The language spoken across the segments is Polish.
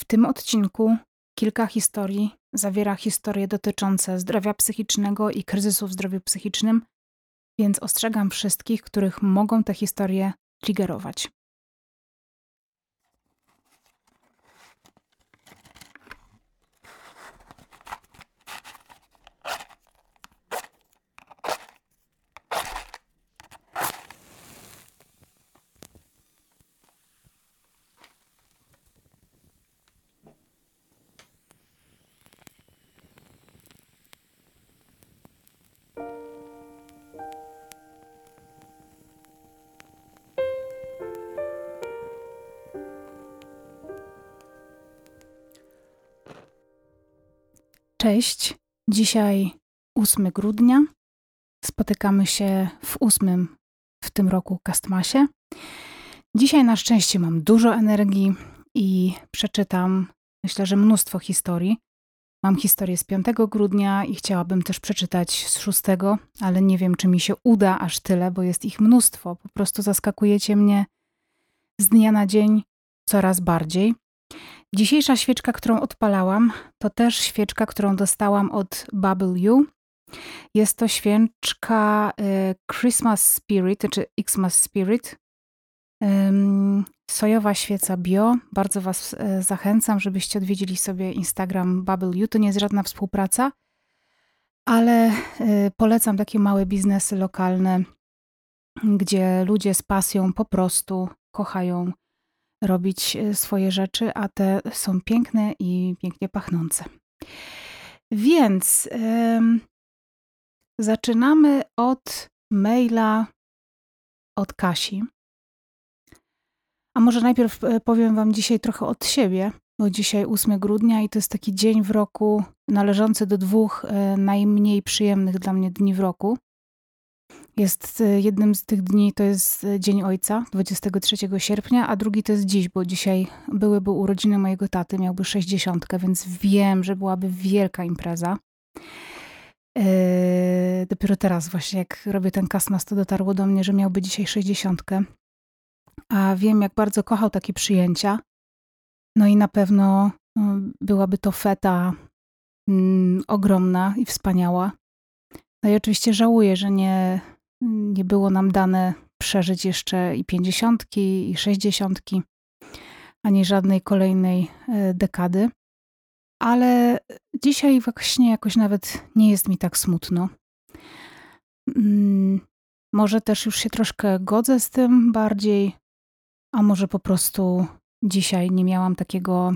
W tym odcinku kilka historii zawiera historie dotyczące zdrowia psychicznego i kryzysu w zdrowiu psychicznym, więc ostrzegam wszystkich, których mogą te historie triggerować. Cześć. Dzisiaj 8 grudnia. Spotykamy się w ósmym w tym roku Kastmasie. Dzisiaj na szczęście mam dużo energii i przeczytam, myślę, że mnóstwo historii. Mam historię z 5 grudnia i chciałabym też przeczytać z 6, ale nie wiem, czy mi się uda aż tyle, bo jest ich mnóstwo. Po prostu zaskakujecie mnie z dnia na dzień coraz bardziej. Dzisiejsza świeczka, którą odpalałam, to też świeczka, którą dostałam od Bubble You. Jest to świeczka y, Christmas Spirit, czy Xmas Spirit. Sojowa świeca bio. Bardzo Was y, zachęcam, żebyście odwiedzili sobie Instagram Bubble You. To nie jest żadna współpraca, ale y, polecam takie małe biznesy lokalne, gdzie ludzie z pasją po prostu kochają robić e, swoje rzeczy, a te są piękne i pięknie pachnące. Więc zaczynamy od maila od Kasi. A może najpierw e, powiem Wam dzisiaj trochę od siebie, bo dzisiaj 8 grudnia i to jest taki dzień w roku należący do dwóch e, najmniej przyjemnych dla mnie dni w roku. Jest e, jednym z tych dni, to jest e, Dzień Ojca, 23 sierpnia, a drugi to jest dziś, bo dzisiaj byłyby urodziny mojego taty, miałby 60, więc wiem, że byłaby wielka impreza. Eee, dopiero teraz właśnie, jak robię ten kasmas, to dotarło do mnie, że miałby dzisiaj 60. A wiem, jak bardzo kochał takie przyjęcia. No i na pewno no, byłaby to feta mm, ogromna i wspaniała. No i oczywiście żałuję, że nie, nie było nam dane przeżyć jeszcze i pięćdziesiątki, i sześćdziesiątki, ani żadnej kolejnej e, dekady. Ale dzisiaj właśnie jakoś nawet nie jest mi tak smutno. Mm, może też już się troszkę godzę z tym bardziej, a może po prostu dzisiaj nie miałam takiego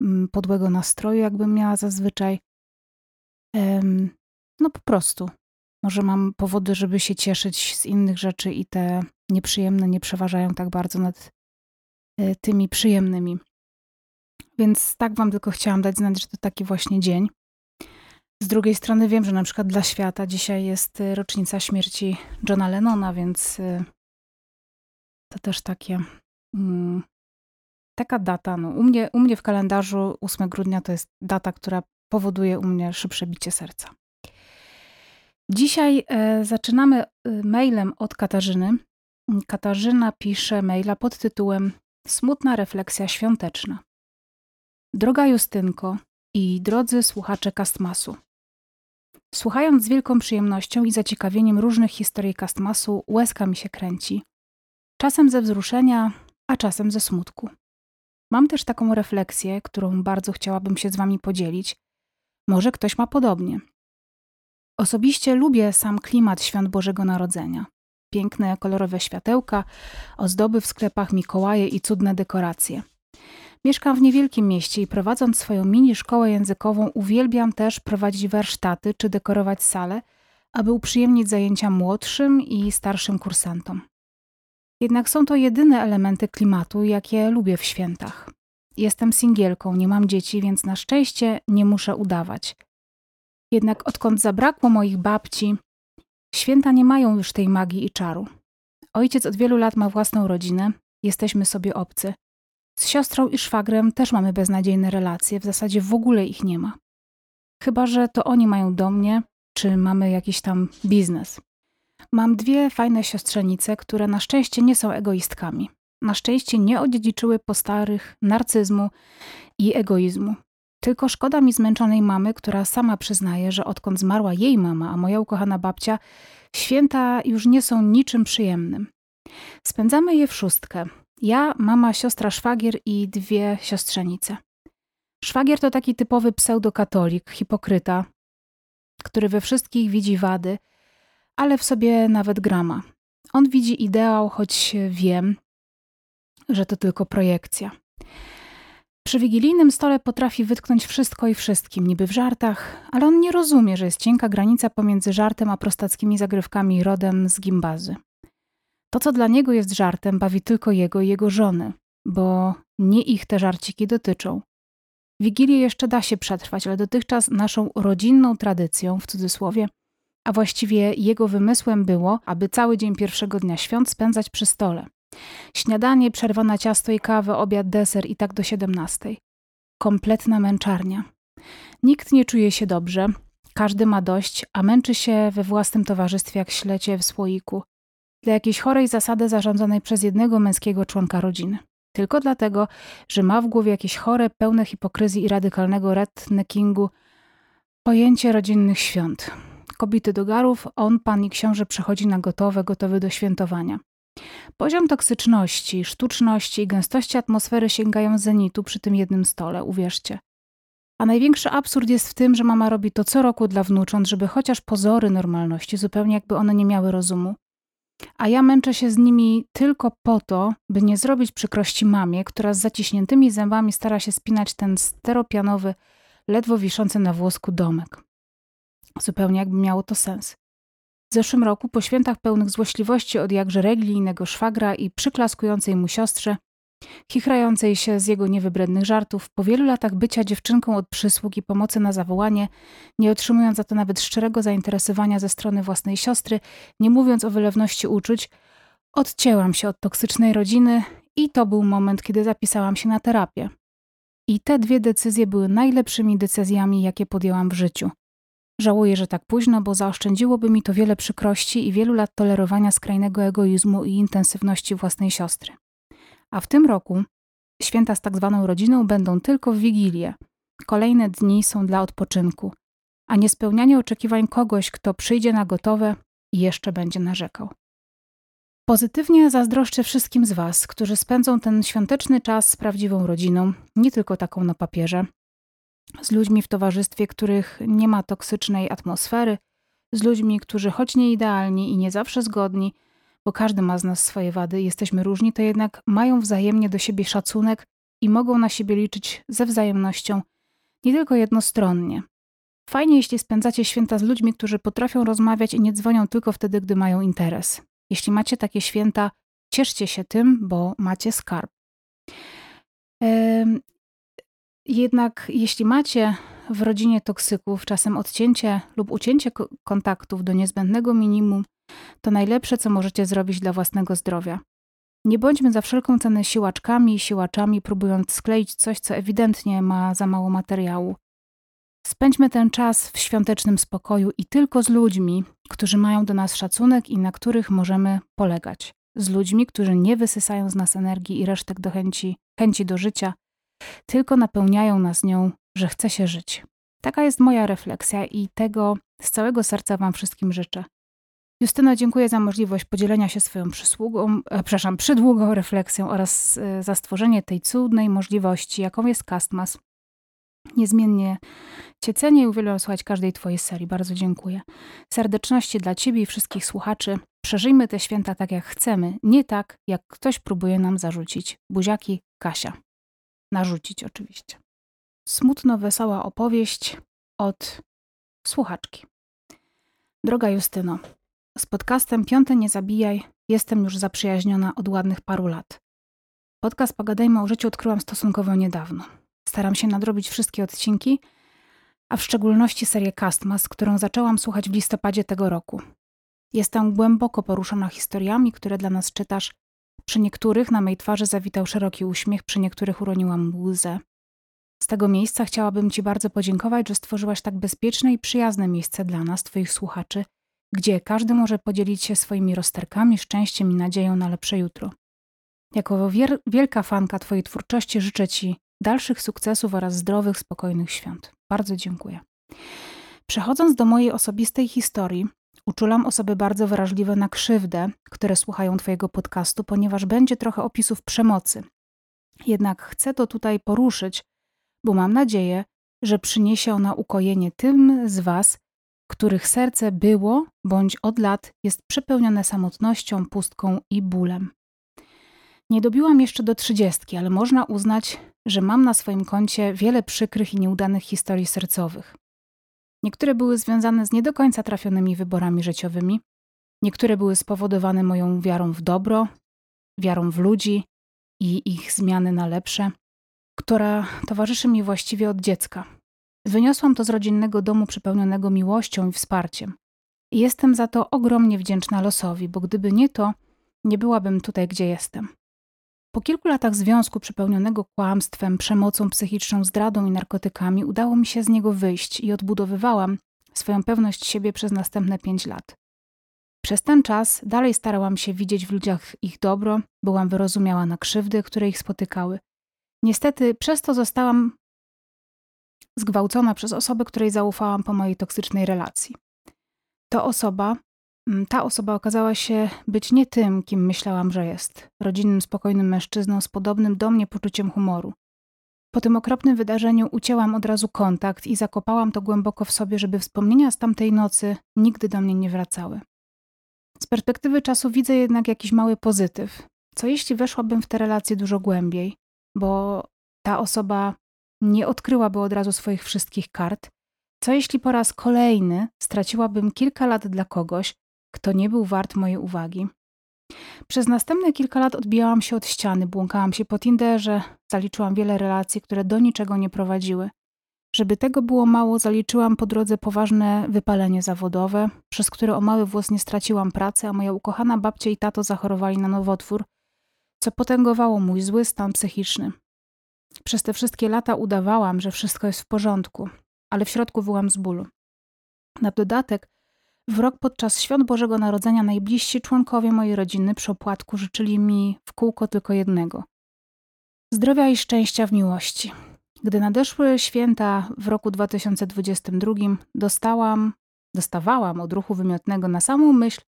mm, podłego nastroju, jakbym miała zazwyczaj. No po prostu. Może mam powody, żeby się cieszyć z innych rzeczy i te nieprzyjemne nie przeważają tak bardzo nad e, tymi przyjemnymi. Więc tak Wam tylko chciałam dać znać, że to taki właśnie dzień. Z drugiej strony wiem, że na przykład dla świata dzisiaj jest e, rocznica śmierci Johna Lennona, więc e, to też takie. Mm, taka data. No, u, mnie, u mnie w kalendarzu 8 grudnia to jest data, która powoduje u mnie szybsze bicie serca. Dzisiaj e, zaczynamy e, mailem od Katarzyny. Katarzyna pisze maila pod tytułem Smutna refleksja świąteczna. Droga Justynko i drodzy słuchacze Kastmasu. Słuchając z wielką przyjemnością i zaciekawieniem różnych historii Kastmasu, łezka mi się kręci. Czasem ze wzruszenia, a czasem ze smutku. Mam też taką refleksję, którą bardzo chciałabym się z Wami podzielić. Może ktoś ma podobnie. Osobiście lubię sam klimat świąt Bożego Narodzenia. Piękne, kolorowe światełka, ozdoby w sklepach Mikołaje i cudne dekoracje. Mieszkam w niewielkim mieście i prowadząc swoją mini szkołę językową uwielbiam też prowadzić warsztaty czy dekorować sale, aby uprzyjemnić zajęcia młodszym i starszym kursantom. Jednak są to jedyne elementy klimatu, jakie lubię w świętach. Jestem singielką, nie mam dzieci, więc na szczęście nie muszę udawać – jednak odkąd zabrakło moich babci, święta nie mają już tej magii i czaru. Ojciec od wielu lat ma własną rodzinę, jesteśmy sobie obcy. Z siostrą i szwagrem też mamy beznadziejne relacje, w zasadzie w ogóle ich nie ma. Chyba, że to oni mają do mnie, czy mamy jakiś tam biznes. Mam dwie fajne siostrzenice, które na szczęście nie są egoistkami. na szczęście nie odziedziczyły po starych narcyzmu i egoizmu. Tylko szkoda mi zmęczonej mamy, która sama przyznaje, że odkąd zmarła jej mama, a moja ukochana babcia, święta już nie są niczym przyjemnym. Spędzamy je w szóstkę. Ja, mama, siostra, szwagier i dwie siostrzenice. Szwagier to taki typowy pseudokatolik, hipokryta, który we wszystkich widzi wady, ale w sobie nawet grama. On widzi ideał, choć wiem, że to tylko projekcja. Przy wigilijnym stole potrafi wytknąć wszystko i wszystkim, niby w żartach, ale on nie rozumie, że jest cienka granica pomiędzy żartem a prostackimi zagrywkami rodem z gimbazy. To, co dla niego jest żartem, bawi tylko jego i jego żony, bo nie ich te żarciki dotyczą. Wigilię jeszcze da się przetrwać, ale dotychczas naszą rodzinną tradycją, w cudzysłowie, a właściwie jego wymysłem było, aby cały dzień pierwszego dnia świąt spędzać przy stole. Śniadanie, przerwa na ciasto i kawę, obiad, deser i tak do siedemnastej. Kompletna męczarnia. Nikt nie czuje się dobrze, każdy ma dość, a męczy się we własnym towarzystwie jak ślecie w słoiku. Dla jakiejś chorej zasady zarządzanej przez jednego męskiego członka rodziny. Tylko dlatego, że ma w głowie jakieś chore, pełne hipokryzji i radykalnego redneckingu pojęcie rodzinnych świąt. Kobiety do garów, on, pan i książę przychodzi na gotowe, gotowy do świętowania. Poziom toksyczności, sztuczności i gęstości atmosfery sięgają zenitu przy tym jednym stole, uwierzcie. A największy absurd jest w tym, że mama robi to co roku dla wnucząt, żeby chociaż pozory normalności, zupełnie jakby one nie miały rozumu. A ja męczę się z nimi tylko po to, by nie zrobić przykrości mamie, która z zaciśniętymi zębami stara się spinać ten steropianowy, ledwo wiszący na włosku domek. Zupełnie jakby miało to sens. W zeszłym roku, po świętach pełnych złośliwości od jakże religijnego szwagra i przyklaskującej mu siostrze, chichrającej się z jego niewybrednych żartów, po wielu latach bycia dziewczynką od przysług i pomocy na zawołanie, nie otrzymując za to nawet szczerego zainteresowania ze strony własnej siostry, nie mówiąc o wylewności uczuć, odcięłam się od toksycznej rodziny i to był moment, kiedy zapisałam się na terapię. I te dwie decyzje były najlepszymi decyzjami, jakie podjęłam w życiu. Żałuję, że tak późno, bo zaoszczędziłoby mi to wiele przykrości i wielu lat tolerowania skrajnego egoizmu i intensywności własnej siostry. A w tym roku święta z tak zwaną rodziną będą tylko w Wigilię. Kolejne dni są dla odpoczynku, a niespełnianie oczekiwań kogoś, kto przyjdzie na gotowe i jeszcze będzie narzekał. Pozytywnie zazdroszczę wszystkim z Was, którzy spędzą ten świąteczny czas z prawdziwą rodziną, nie tylko taką na papierze, z ludźmi w towarzystwie, których nie ma toksycznej atmosfery, z ludźmi, którzy choć nie idealni i nie zawsze zgodni, bo każdy ma z nas swoje wady, jesteśmy różni, to jednak mają wzajemnie do siebie szacunek i mogą na siebie liczyć ze wzajemnością, nie tylko jednostronnie. Fajnie, jeśli spędzacie święta z ludźmi, którzy potrafią rozmawiać i nie dzwonią tylko wtedy, gdy mają interes. Jeśli macie takie święta, cieszcie się tym, bo macie skarb. Jednak jeśli macie w rodzinie toksyków czasem odcięcie lub ucięcie kontaktów do niezbędnego minimum, to najlepsze, co możecie zrobić dla własnego zdrowia. Nie bądźmy za wszelką cenę siłaczkami i siłaczami, próbując skleić coś, co ewidentnie ma za mało materiału. Spędźmy ten czas w świątecznym spokoju i tylko z ludźmi, którzy mają do nas szacunek i na których możemy polegać. Z ludźmi, którzy nie wysysają z nas energii i resztek do chęci, chęci do życia, tylko napełniają nas nią, że chce się żyć. Taka jest moja refleksja i tego z całego serca Wam wszystkim życzę. Justyna, dziękuję za możliwość podzielenia się swoją przysługą, e, przepraszam, przydługą refleksją oraz e, za stworzenie tej cudnej możliwości, jaką jest Castmas. Niezmiennie Cię cenię i uwielbiam słuchać każdej Twojej serii. Bardzo dziękuję. Serdeczności dla Ciebie i wszystkich słuchaczy. Przeżyjmy te święta tak, jak chcemy, nie tak, jak ktoś próbuje nam zarzucić. Buziaki, Kasia narzucić oczywiście. Smutno-wesoła opowieść od słuchaczki. Droga Justyno, z podcastem Piąte Nie Zabijaj jestem już zaprzyjaźniona od ładnych paru lat. Podcast Pogadajmy o życiu odkryłam stosunkowo niedawno. Staram się nadrobić wszystkie odcinki, a w szczególności serię Castmas, którą zaczęłam słuchać w listopadzie tego roku. Jestem głęboko poruszona historiami, które dla nas czytasz przy niektórych na mej twarzy zawitał szeroki uśmiech, przy niektórych uroniłam łzę. Z tego miejsca chciałabym Ci bardzo podziękować, że stworzyłaś tak bezpieczne i przyjazne miejsce dla nas, Twoich słuchaczy, gdzie każdy może podzielić się swoimi rozterkami, szczęściem i nadzieją na lepsze jutro. Jako wielka fanka Twojej twórczości życzę Ci dalszych sukcesów oraz zdrowych, spokojnych świąt. Bardzo dziękuję. Przechodząc do mojej osobistej historii, uczulam osoby bardzo wrażliwe na krzywdę, które słuchają Twojego podcastu, ponieważ będzie trochę opisów przemocy. Jednak chcę to tutaj poruszyć, bo mam nadzieję, że przyniesie ona ukojenie tym z Was, których serce było bądź od lat jest przepełnione samotnością, pustką i bólem. Nie dobiłam jeszcze do trzydziestki, ale można uznać, że mam na swoim koncie wiele przykrych i nieudanych historii sercowych. Niektóre były związane z nie do końca trafionymi wyborami życiowymi, niektóre były spowodowane moją wiarą w dobro, wiarą w ludzi i ich zmiany na lepsze, która towarzyszy mi właściwie od dziecka. Wyniosłam to z rodzinnego domu przepełnionego miłością i wsparciem. Jestem za to ogromnie wdzięczna losowi, bo gdyby nie to, nie byłabym tutaj, gdzie jestem. Po kilku latach związku przepełnionego kłamstwem, przemocą psychiczną, zdradą i narkotykami udało mi się z niego wyjść i odbudowywałam swoją pewność siebie przez następne pięć lat. Przez ten czas dalej starałam się widzieć w ludziach ich dobro, byłam wyrozumiała na krzywdy, które ich spotykały. Niestety przez to zostałam zgwałcona przez osobę, której zaufałam po mojej toksycznej relacji. To osoba ta osoba okazała się być nie tym, kim myślałam, że jest rodzinnym, spokojnym mężczyzną z podobnym do mnie poczuciem humoru. Po tym okropnym wydarzeniu ucięłam od razu kontakt i zakopałam to głęboko w sobie, żeby wspomnienia z tamtej nocy nigdy do mnie nie wracały. Z perspektywy czasu widzę jednak jakiś mały pozytyw. Co jeśli weszłabym w te relacje dużo głębiej, bo ta osoba nie odkryłaby od razu swoich wszystkich kart? Co jeśli po raz kolejny straciłabym kilka lat dla kogoś, kto nie był wart mojej uwagi. Przez następne kilka lat odbijałam się od ściany, błąkałam się po Tinderze, zaliczyłam wiele relacji, które do niczego nie prowadziły. Żeby tego było mało, zaliczyłam po drodze poważne wypalenie zawodowe, przez które o mały włos nie straciłam pracy, a moja ukochana babcia i tato zachorowali na nowotwór, co potęgowało mój zły stan psychiczny. Przez te wszystkie lata udawałam, że wszystko jest w porządku, ale w środku wyłam z bólu. Na dodatek w rok podczas świąt Bożego Narodzenia najbliżsi członkowie mojej rodziny przy opłatku życzyli mi w kółko tylko jednego: zdrowia i szczęścia w miłości. Gdy nadeszły święta w roku 2022, dostałam, dostawałam od ruchu wymiotnego na samą myśl,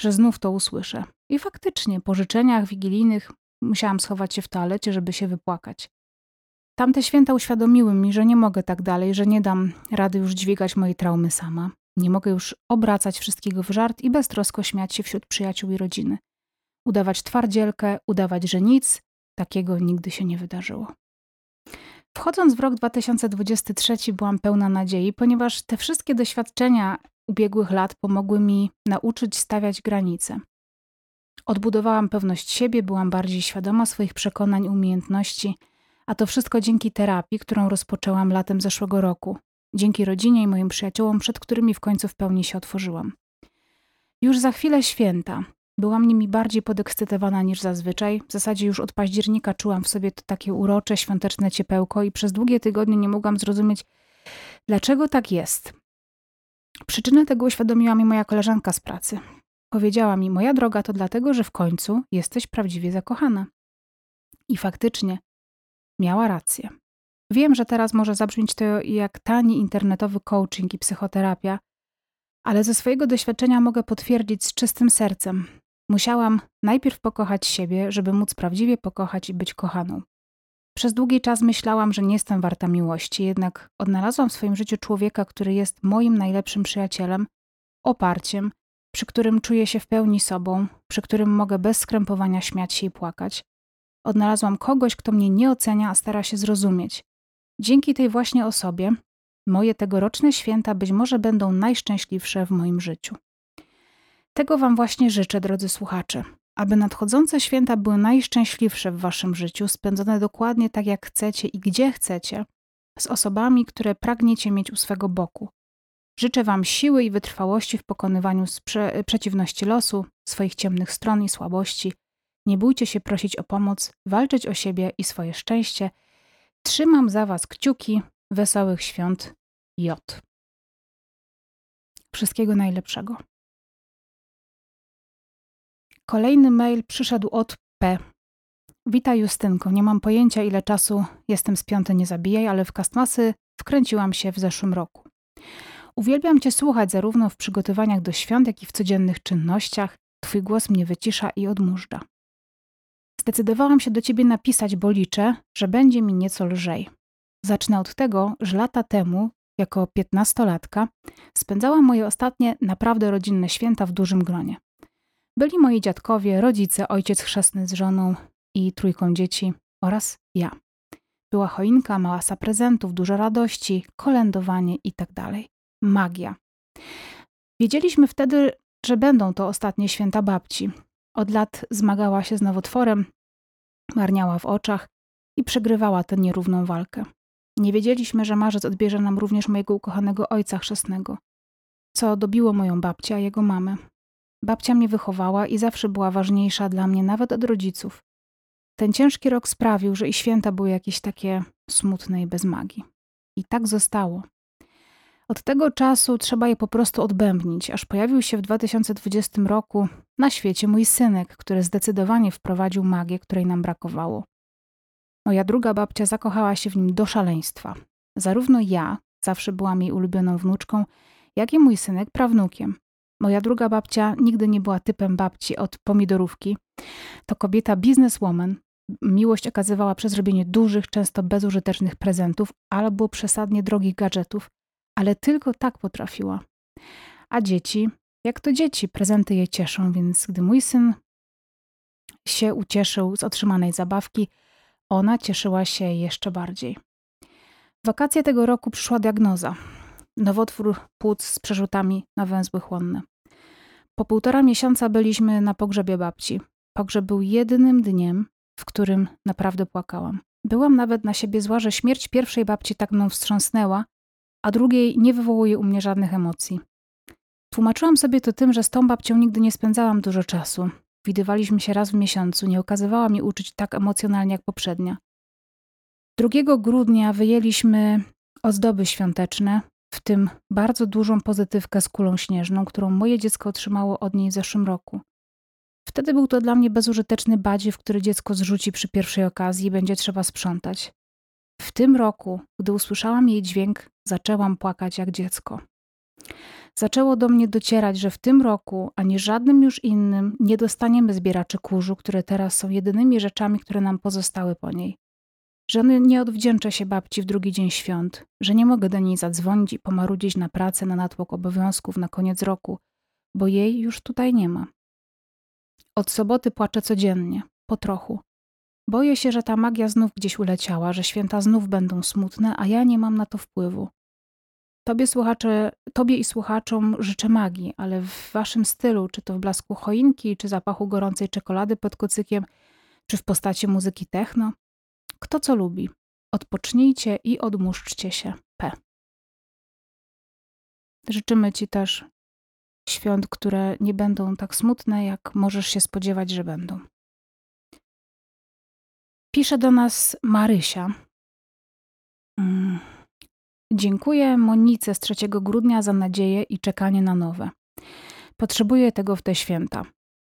że znów to usłyszę. I faktycznie po życzeniach wigilijnych musiałam schować się w toalecie, żeby się wypłakać. Tamte święta uświadomiły mi, że nie mogę tak dalej, że nie dam rady już dźwigać mojej traumy sama. Nie mogę już obracać wszystkiego w żart i beztrosko śmiać się wśród przyjaciół i rodziny. Udawać twardzielkę, udawać, że nic takiego nigdy się nie wydarzyło. Wchodząc w rok 2023 byłam pełna nadziei, ponieważ te wszystkie doświadczenia ubiegłych lat pomogły mi nauczyć stawiać granice. Odbudowałam pewność siebie, byłam bardziej świadoma swoich przekonań umiejętności, a to wszystko dzięki terapii, którą rozpoczęłam latem zeszłego roku, dzięki rodzinie i moim przyjaciołom, przed którymi w końcu w pełni się otworzyłam. Już za chwilę święta. Byłam nimi bardziej podekscytowana niż zazwyczaj. W zasadzie już od października czułam w sobie to takie urocze, świąteczne ciepełko i przez długie tygodnie nie mogłam zrozumieć, dlaczego tak jest. Przyczynę tego uświadomiła mi moja koleżanka z pracy. Powiedziała mi, moja droga, to dlatego, że w końcu jesteś prawdziwie zakochana. I faktycznie miała rację. Wiem, że teraz może zabrzmieć to jak tani internetowy coaching i psychoterapia, ale ze swojego doświadczenia mogę potwierdzić z czystym sercem. Musiałam najpierw pokochać siebie, żeby móc prawdziwie pokochać i być kochaną. Przez długi czas myślałam, że nie jestem warta miłości, jednak odnalazłam w swoim życiu człowieka, który jest moim najlepszym przyjacielem, oparciem, przy którym czuję się w pełni sobą, przy którym mogę bez skrępowania śmiać się i płakać. Odnalazłam kogoś, kto mnie nie ocenia, a stara się zrozumieć, Dzięki tej właśnie osobie moje tegoroczne święta być może będą najszczęśliwsze w moim życiu. Tego Wam właśnie życzę, drodzy słuchacze, aby nadchodzące święta były najszczęśliwsze w Waszym życiu, spędzone dokładnie tak jak chcecie i gdzie chcecie, z osobami, które pragniecie mieć u swego boku. Życzę Wam siły i wytrwałości w pokonywaniu sprze- przeciwności losu, swoich ciemnych stron i słabości. Nie bójcie się prosić o pomoc, walczyć o siebie i swoje szczęście – Trzymam za Was kciuki. Wesołych świąt J. Wszystkiego najlepszego. Kolejny mail przyszedł od P. Witaj Justynko, nie mam pojęcia ile czasu jestem spiąty nie zabijaj, ale w Kastmasy wkręciłam się w zeszłym roku. Uwielbiam Cię słuchać zarówno w przygotowaniach do świąt, jak i w codziennych czynnościach. Twój głos mnie wycisza i odmóżdża. Zdecydowałam się do Ciebie napisać, bo liczę, że będzie mi nieco lżej. Zacznę od tego, że lata temu, jako piętnastolatka, spędzałam moje ostatnie naprawdę rodzinne święta w dużym gronie. Byli moi dziadkowie, rodzice, ojciec chrzestny z żoną i trójką dzieci oraz ja. Była choinka, małasa prezentów, dużo radości, kolędowanie itd. Tak Magia. Wiedzieliśmy wtedy, że będą to ostatnie święta babci. Od lat zmagała się z nowotworem, marniała w oczach i przegrywała tę nierówną walkę. Nie wiedzieliśmy, że marzec odbierze nam również mojego ukochanego ojca chrzestnego, co dobiło moją babcię, a jego mamę. Babcia mnie wychowała i zawsze była ważniejsza dla mnie nawet od rodziców. Ten ciężki rok sprawił, że i święta były jakieś takie smutne i bez magii. I tak zostało. Od tego czasu trzeba je po prostu odbębnić, aż pojawił się w 2020 roku na świecie mój synek, który zdecydowanie wprowadził magię, której nam brakowało. Moja druga babcia zakochała się w nim do szaleństwa. Zarówno ja, zawsze byłam jej ulubioną wnuczką, jak i mój synek prawnukiem. Moja druga babcia nigdy nie była typem babci od pomidorówki. To kobieta bizneswoman. Miłość okazywała przez robienie dużych, często bezużytecznych prezentów albo przesadnie drogich gadżetów, ale tylko tak potrafiła. A dzieci, jak to dzieci, prezenty je cieszą, więc gdy mój syn się ucieszył z otrzymanej zabawki, ona cieszyła się jeszcze bardziej. W wakacje tego roku przyszła diagnoza. Nowotwór płuc z przerzutami na węzły chłonne. Po półtora miesiąca byliśmy na pogrzebie babci. Pogrzeb był jedynym dniem, w którym naprawdę płakałam. Byłam nawet na siebie zła, że śmierć pierwszej babci tak mną wstrząsnęła, a drugiej nie wywołuje u mnie żadnych emocji. Tłumaczyłam sobie to tym, że z tą babcią nigdy nie spędzałam dużo czasu. Widywaliśmy się raz w miesiącu, nie okazywała mi uczyć tak emocjonalnie jak poprzednia. 2 grudnia wyjęliśmy ozdoby świąteczne, w tym bardzo dużą pozytywkę z kulą śnieżną, którą moje dziecko otrzymało od niej w zeszłym roku. Wtedy był to dla mnie bezużyteczny badziew, który dziecko zrzuci przy pierwszej okazji i będzie trzeba sprzątać. W tym roku, gdy usłyszałam jej dźwięk, zaczęłam płakać jak dziecko. Zaczęło do mnie docierać, że w tym roku, ani żadnym już innym, nie dostaniemy zbieraczy kurzu, które teraz są jedynymi rzeczami, które nam pozostały po niej. Że nie odwdzięczę się babci w drugi dzień świąt, że nie mogę do niej zadzwonić i pomarudzić na pracę, na natłok obowiązków na koniec roku, bo jej już tutaj nie ma. Od soboty płaczę codziennie, po trochu. Boję się, że ta magia znów gdzieś uleciała, że święta znów będą smutne, a ja nie mam na to wpływu. Tobie, słuchacze, tobie i słuchaczom życzę magii, ale w waszym stylu, czy to w blasku choinki, czy zapachu gorącej czekolady pod kocykiem, czy w postaci muzyki techno. Kto co lubi. Odpocznijcie i odmuszczcie się. P. Życzymy Ci też świąt, które nie będą tak smutne, jak możesz się spodziewać, że będą. Pisze do nas Marysia. Mm. Dziękuję Monice z 3 grudnia za nadzieję i czekanie na nowe. Potrzebuję tego w te święta.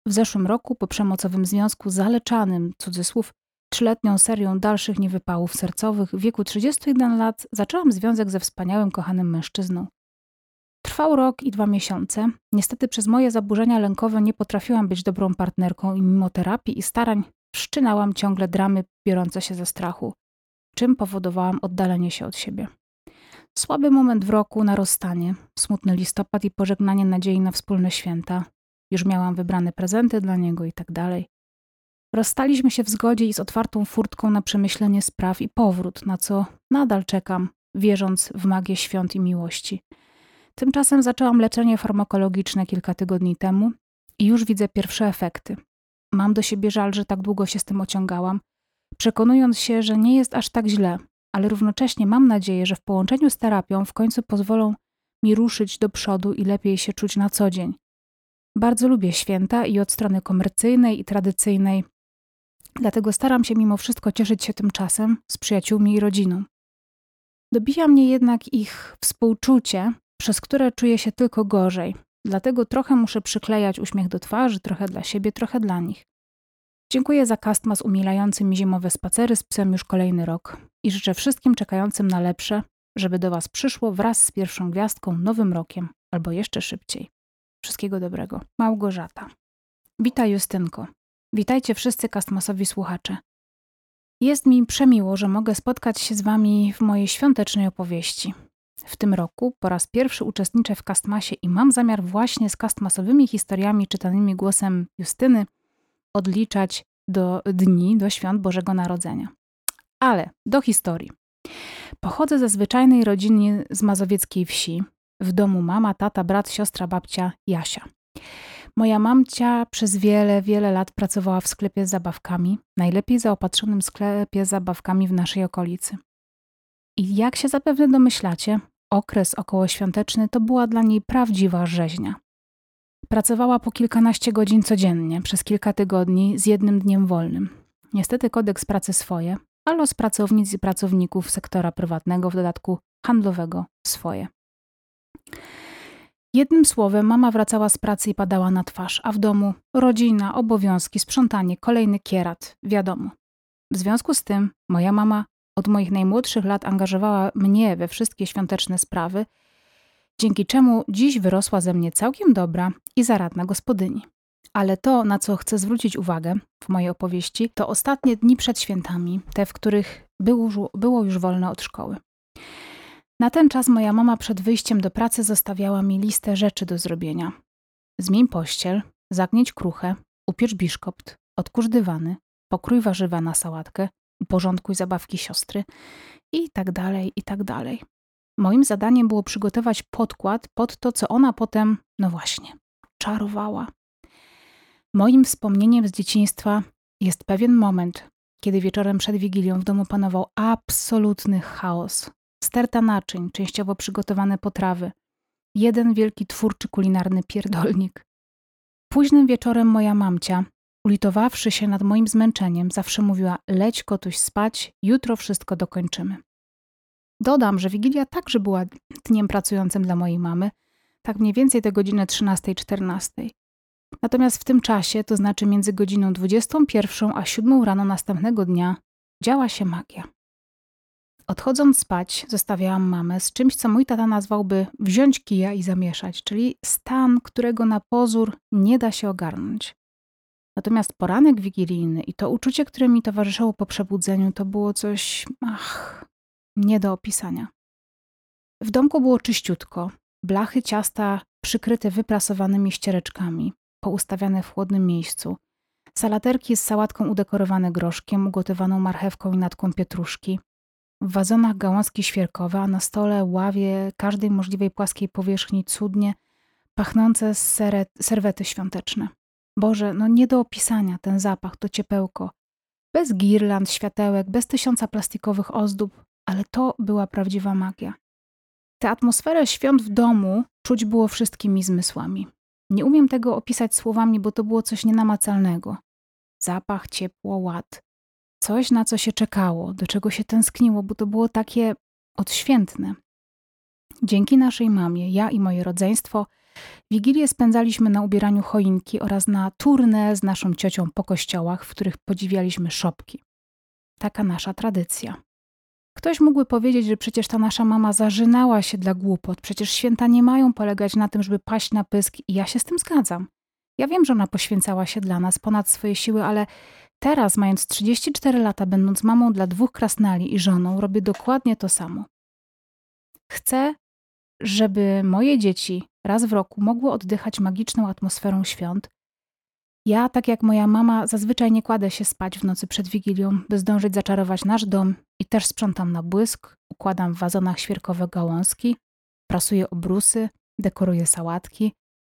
W zeszłym roku, po przemocowym związku zaleczanym, cudzysłów, trzyletnią serią dalszych niewypałów sercowych, w wieku 31 lat zaczęłam związek ze wspaniałym, kochanym mężczyzną. Trwał rok i dwa miesiące. Niestety przez moje zaburzenia lękowe nie potrafiłam być dobrą partnerką i mimo terapii i starań wszczynałam ciągle dramy biorące się ze strachu, czym powodowałam oddalenie się od siebie. Słaby moment w roku na rozstanie, smutny listopad i pożegnanie nadziei na wspólne święta. Już miałam wybrane prezenty dla niego i tak dalej. Rozstaliśmy się w zgodzie i z otwartą furtką na przemyślenie spraw i powrót, na co nadal czekam, wierząc w magię świąt i miłości. Tymczasem zaczęłam leczenie farmakologiczne kilka tygodni temu i już widzę pierwsze efekty. Mam do siebie żal, że tak długo się z tym ociągałam, przekonując się, że nie jest aż tak źle, ale równocześnie mam nadzieję, że w połączeniu z terapią w końcu pozwolą mi ruszyć do przodu i lepiej się czuć na co dzień. Bardzo lubię święta i od strony komercyjnej i tradycyjnej, dlatego staram się mimo wszystko cieszyć się tym czasem z przyjaciółmi i rodziną. Dobija mnie jednak ich współczucie, przez które czuję się tylko gorzej, dlatego trochę muszę przyklejać uśmiech do twarzy, trochę dla siebie, trochę dla nich. Dziękuję za kastmas umilający mi zimowe spacery z psem już kolejny rok i życzę wszystkim czekającym na lepsze, żeby do Was przyszło wraz z pierwszą gwiazdką, nowym rokiem albo jeszcze szybciej. Wszystkiego dobrego. Małgorzata. Witaj Justynko. Witajcie wszyscy kastmasowi słuchacze. Jest mi przemiło, że mogę spotkać się z Wami w mojej świątecznej opowieści. W tym roku po raz pierwszy uczestniczę w Kastmasie i mam zamiar właśnie z kastmasowymi historiami czytanymi głosem Justyny odliczać do dni, do świąt Bożego Narodzenia. Ale do historii. Pochodzę ze zwyczajnej rodziny z mazowieckiej wsi. W domu mama, tata, brat, siostra, babcia, Jasia. Moja mamcia przez wiele, wiele lat pracowała w sklepie z zabawkami, najlepiej zaopatrzonym sklepie z zabawkami w naszej okolicy. I jak się zapewne domyślacie, okres okołoświąteczny to była dla niej prawdziwa rzeźnia. Pracowała po kilkanaście godzin codziennie, przez kilka tygodni, z jednym dniem wolnym. Niestety kodeks pracy swoje, a los pracownic i pracowników sektora prywatnego, w dodatku handlowego, swoje. Jednym słowem, mama wracała z pracy i padała na twarz, a w domu rodzina, obowiązki, sprzątanie, kolejny kierat, wiadomo. W związku z tym moja mama od moich najmłodszych lat angażowała mnie we wszystkie świąteczne sprawy, dzięki czemu dziś wyrosła ze mnie całkiem dobra i zaradna gospodyni. Ale to, na co chcę zwrócić uwagę w mojej opowieści, to ostatnie dni przed świętami, te, w których było, było już wolne od szkoły. Na ten czas moja mama przed wyjściem do pracy zostawiała mi listę rzeczy do zrobienia. Zmień pościel, zagnieć kruchę, upiecz biszkopt, odkurz dywany, pokrój warzywa na sałatkę, uporządkuj zabawki siostry i tak dalej, i tak dalej. Moim zadaniem było przygotować podkład pod to, co ona potem, no właśnie, czarowała. Moim wspomnieniem z dzieciństwa jest pewien moment, kiedy wieczorem przed Wigilią w domu panował absolutny chaos. Sterta naczyń, częściowo przygotowane potrawy. Jeden wielki twórczy kulinarny pierdolnik. Późnym wieczorem moja mamcia, ulitowawszy się nad moim zmęczeniem, zawsze mówiła: Leć kotuś spać, jutro wszystko dokończymy. Dodam, że Wigilia także była dniem pracującym dla mojej mamy, tak mniej więcej do godziny 13-14. Natomiast w tym czasie, to znaczy między godziną 21 a 7 rano następnego dnia, działa się magia. Odchodząc spać, zostawiałam mamę z czymś, co mój tata nazwałby wziąć kija i zamieszać, czyli stan, którego na pozór nie da się ogarnąć. Natomiast poranek wigilijny i to uczucie, które mi towarzyszyło po przebudzeniu, to było coś, ach, nie do opisania. W domku było czyściutko, blachy ciasta przykryte wyprasowanymi ściereczkami, poustawiane w chłodnym miejscu, salaterki z sałatką udekorowane groszkiem, ugotowaną marchewką i natką pietruszki, w wazonach gałązki świerkowe, a na stole ławie każdej możliwej płaskiej powierzchni cudnie pachnące serwety świąteczne. Boże, no nie do opisania ten zapach, to ciepełko. Bez girland, światełek, bez tysiąca plastikowych ozdób, ale to była prawdziwa magia. Tę atmosferę świąt w domu czuć było wszystkimi zmysłami. Nie umiem tego opisać słowami, bo to było coś nienamacalnego. Zapach, ciepło, ład. Coś, na co się czekało, do czego się tęskniło, bo to było takie odświętne. Dzięki naszej mamie, ja i moje rodzeństwo, Wigilię spędzaliśmy na ubieraniu choinki oraz na turnę z naszą ciocią po kościołach, w których podziwialiśmy szopki. Taka nasza tradycja. Ktoś mógłby powiedzieć, że przecież ta nasza mama zażynała się dla głupot, przecież święta nie mają polegać na tym, żeby paść na pysk i ja się z tym zgadzam. Ja wiem, że ona poświęcała się dla nas ponad swoje siły, ale teraz, mając 34 lata, będąc mamą dla dwóch krasnali i żoną, robię dokładnie to samo. Chcę, żeby moje dzieci raz w roku mogły oddychać magiczną atmosferą świąt, ja, tak jak moja mama, zazwyczaj nie kładę się spać w nocy przed Wigilią, by zdążyć zaczarować nasz dom i też sprzątam na błysk, układam w wazonach świerkowe gałązki, prasuję obrusy, dekoruję sałatki.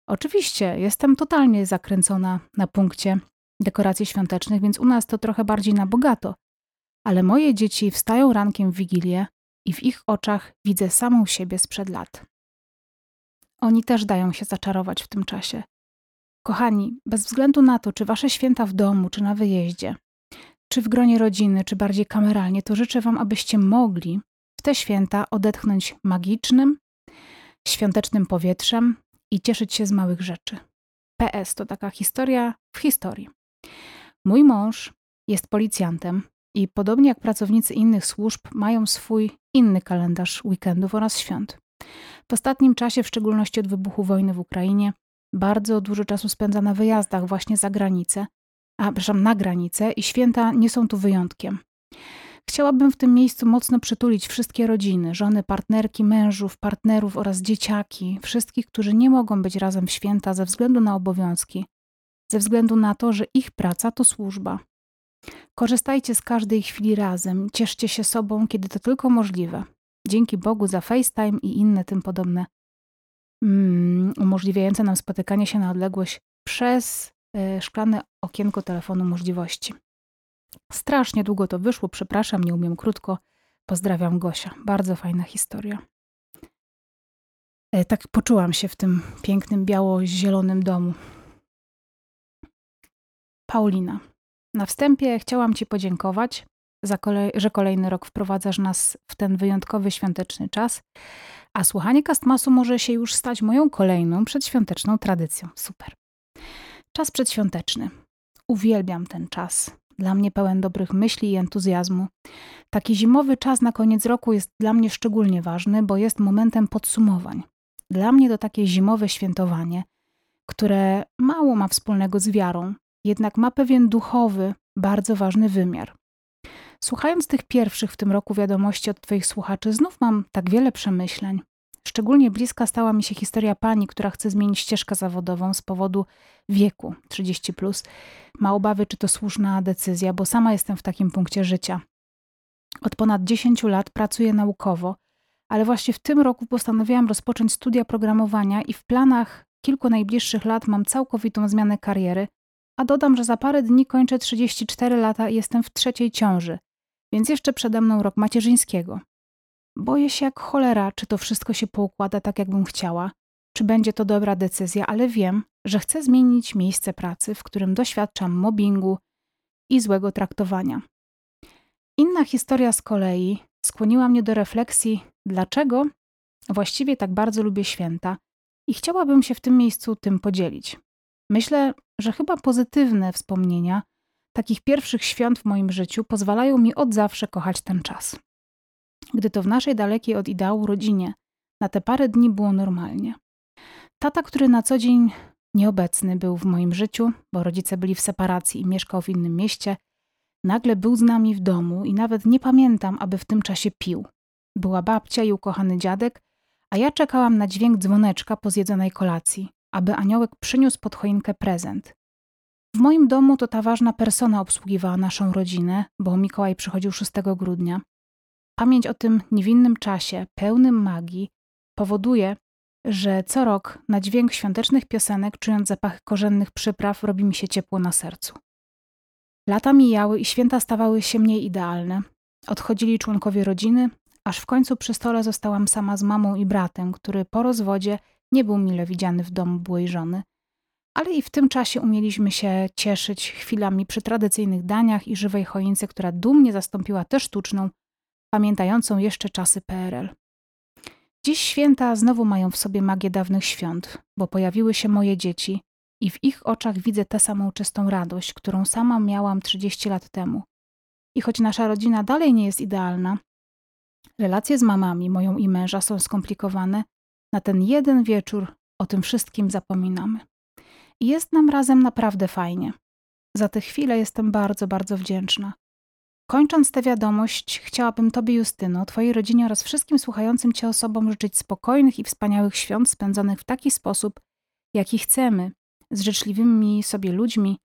Oczywiście jestem totalnie zakręcona na punkcie dekoracji świątecznych, więc u nas to trochę bardziej na bogato. Ale moje dzieci wstają rankiem w Wigilię i w ich oczach widzę samą siebie sprzed lat. Oni też dają się zaczarować w tym czasie. Kochani, bez względu na to, czy wasze święta w domu, czy na wyjeździe, czy w gronie rodziny, czy bardziej kameralnie, to życzę wam, abyście mogli w te święta odetchnąć magicznym, świątecznym powietrzem i cieszyć się z małych rzeczy. PS to taka historia w historii. Mój mąż jest policjantem i podobnie jak pracownicy innych służb mają swój inny kalendarz weekendów oraz świąt. W ostatnim czasie, w szczególności od wybuchu wojny w Ukrainie, bardzo dużo czasu spędza na wyjazdach właśnie za granicę, a przepraszam, na granicę i święta nie są tu wyjątkiem. Chciałabym w tym miejscu mocno przytulić wszystkie rodziny, żony, partnerki, mężów, partnerów oraz dzieciaki, wszystkich, którzy nie mogą być razem w święta ze względu na obowiązki, ze względu na to, że ich praca to służba. Korzystajcie z każdej chwili razem, cieszcie się sobą, kiedy to tylko możliwe. Dzięki Bogu za FaceTime i inne tym podobne mm, umożliwiające nam spotykanie się na odległość przez y, szklane okienko telefonu możliwości. Strasznie długo to wyszło, przepraszam, nie umiem krótko. Pozdrawiam Gosia. Bardzo fajna historia. E, tak poczułam się w tym pięknym biało-zielonym domu. Paulina. Na wstępie chciałam Ci podziękować, kolej, że kolejny rok wprowadzasz nas w ten wyjątkowy świąteczny czas, a słuchanie Kastmasu może się już stać moją kolejną przedświąteczną tradycją. Super. Czas przedświąteczny. Uwielbiam ten czas dla mnie pełen dobrych myśli i entuzjazmu. Taki zimowy czas na koniec roku jest dla mnie szczególnie ważny, bo jest momentem podsumowań. Dla mnie to takie zimowe świętowanie, które mało ma wspólnego z wiarą, jednak ma pewien duchowy, bardzo ważny wymiar. Słuchając tych pierwszych w tym roku wiadomości od Twoich słuchaczy, znów mam tak wiele przemyśleń. Szczególnie bliska stała mi się historia pani, która chce zmienić ścieżkę zawodową z powodu wieku 30. Plus. Ma obawy, czy to słuszna decyzja, bo sama jestem w takim punkcie życia. Od ponad 10 lat pracuję naukowo, ale właśnie w tym roku postanowiłam rozpocząć studia programowania i w planach kilku najbliższych lat mam całkowitą zmianę kariery, a dodam, że za parę dni kończę 34 lata i jestem w trzeciej ciąży, więc jeszcze przede mną rok macierzyńskiego. Boję się jak cholera, czy to wszystko się poukłada tak, jakbym chciała, czy będzie to dobra decyzja, ale wiem, że chcę zmienić miejsce pracy, w którym doświadczam mobbingu i złego traktowania. Inna historia z kolei skłoniła mnie do refleksji, dlaczego właściwie tak bardzo lubię święta i chciałabym się w tym miejscu tym podzielić. Myślę, że chyba pozytywne wspomnienia takich pierwszych świąt w moim życiu pozwalają mi od zawsze kochać ten czas gdy to w naszej dalekiej od ideału rodzinie na te parę dni było normalnie. Tata, który na co dzień nieobecny był w moim życiu, bo rodzice byli w separacji i mieszkał w innym mieście, nagle był z nami w domu i nawet nie pamiętam, aby w tym czasie pił. Była babcia i ukochany dziadek, a ja czekałam na dźwięk dzwoneczka po zjedzonej kolacji, aby aniołek przyniósł pod choinkę prezent. W moim domu to ta ważna persona obsługiwała naszą rodzinę, bo Mikołaj przychodził 6 grudnia, Pamięć o tym niewinnym czasie, pełnym magii, powoduje, że co rok na dźwięk świątecznych piosenek, czując zapach korzennych przypraw, robi mi się ciepło na sercu. Lata mijały i święta stawały się mniej idealne. Odchodzili członkowie rodziny, aż w końcu przy stole zostałam sama z mamą i bratem, który po rozwodzie nie był mile widziany w domu byłej żony. Ale i w tym czasie umieliśmy się cieszyć chwilami przy tradycyjnych daniach i żywej choince, która dumnie zastąpiła tę sztuczną, pamiętającą jeszcze czasy PRL. Dziś święta znowu mają w sobie magię dawnych świąt, bo pojawiły się moje dzieci i w ich oczach widzę tę samą czystą radość, którą sama miałam 30 lat temu. I choć nasza rodzina dalej nie jest idealna, relacje z mamami, moją i męża są skomplikowane, na ten jeden wieczór o tym wszystkim zapominamy. I jest nam razem naprawdę fajnie. Za tę chwilę jestem bardzo, bardzo wdzięczna. Kończąc tę wiadomość, chciałabym Tobie, Justyno, Twojej rodzinie oraz wszystkim słuchającym Cię osobom życzyć spokojnych i wspaniałych świąt spędzonych w taki sposób, jaki chcemy, z życzliwymi sobie ludźmi,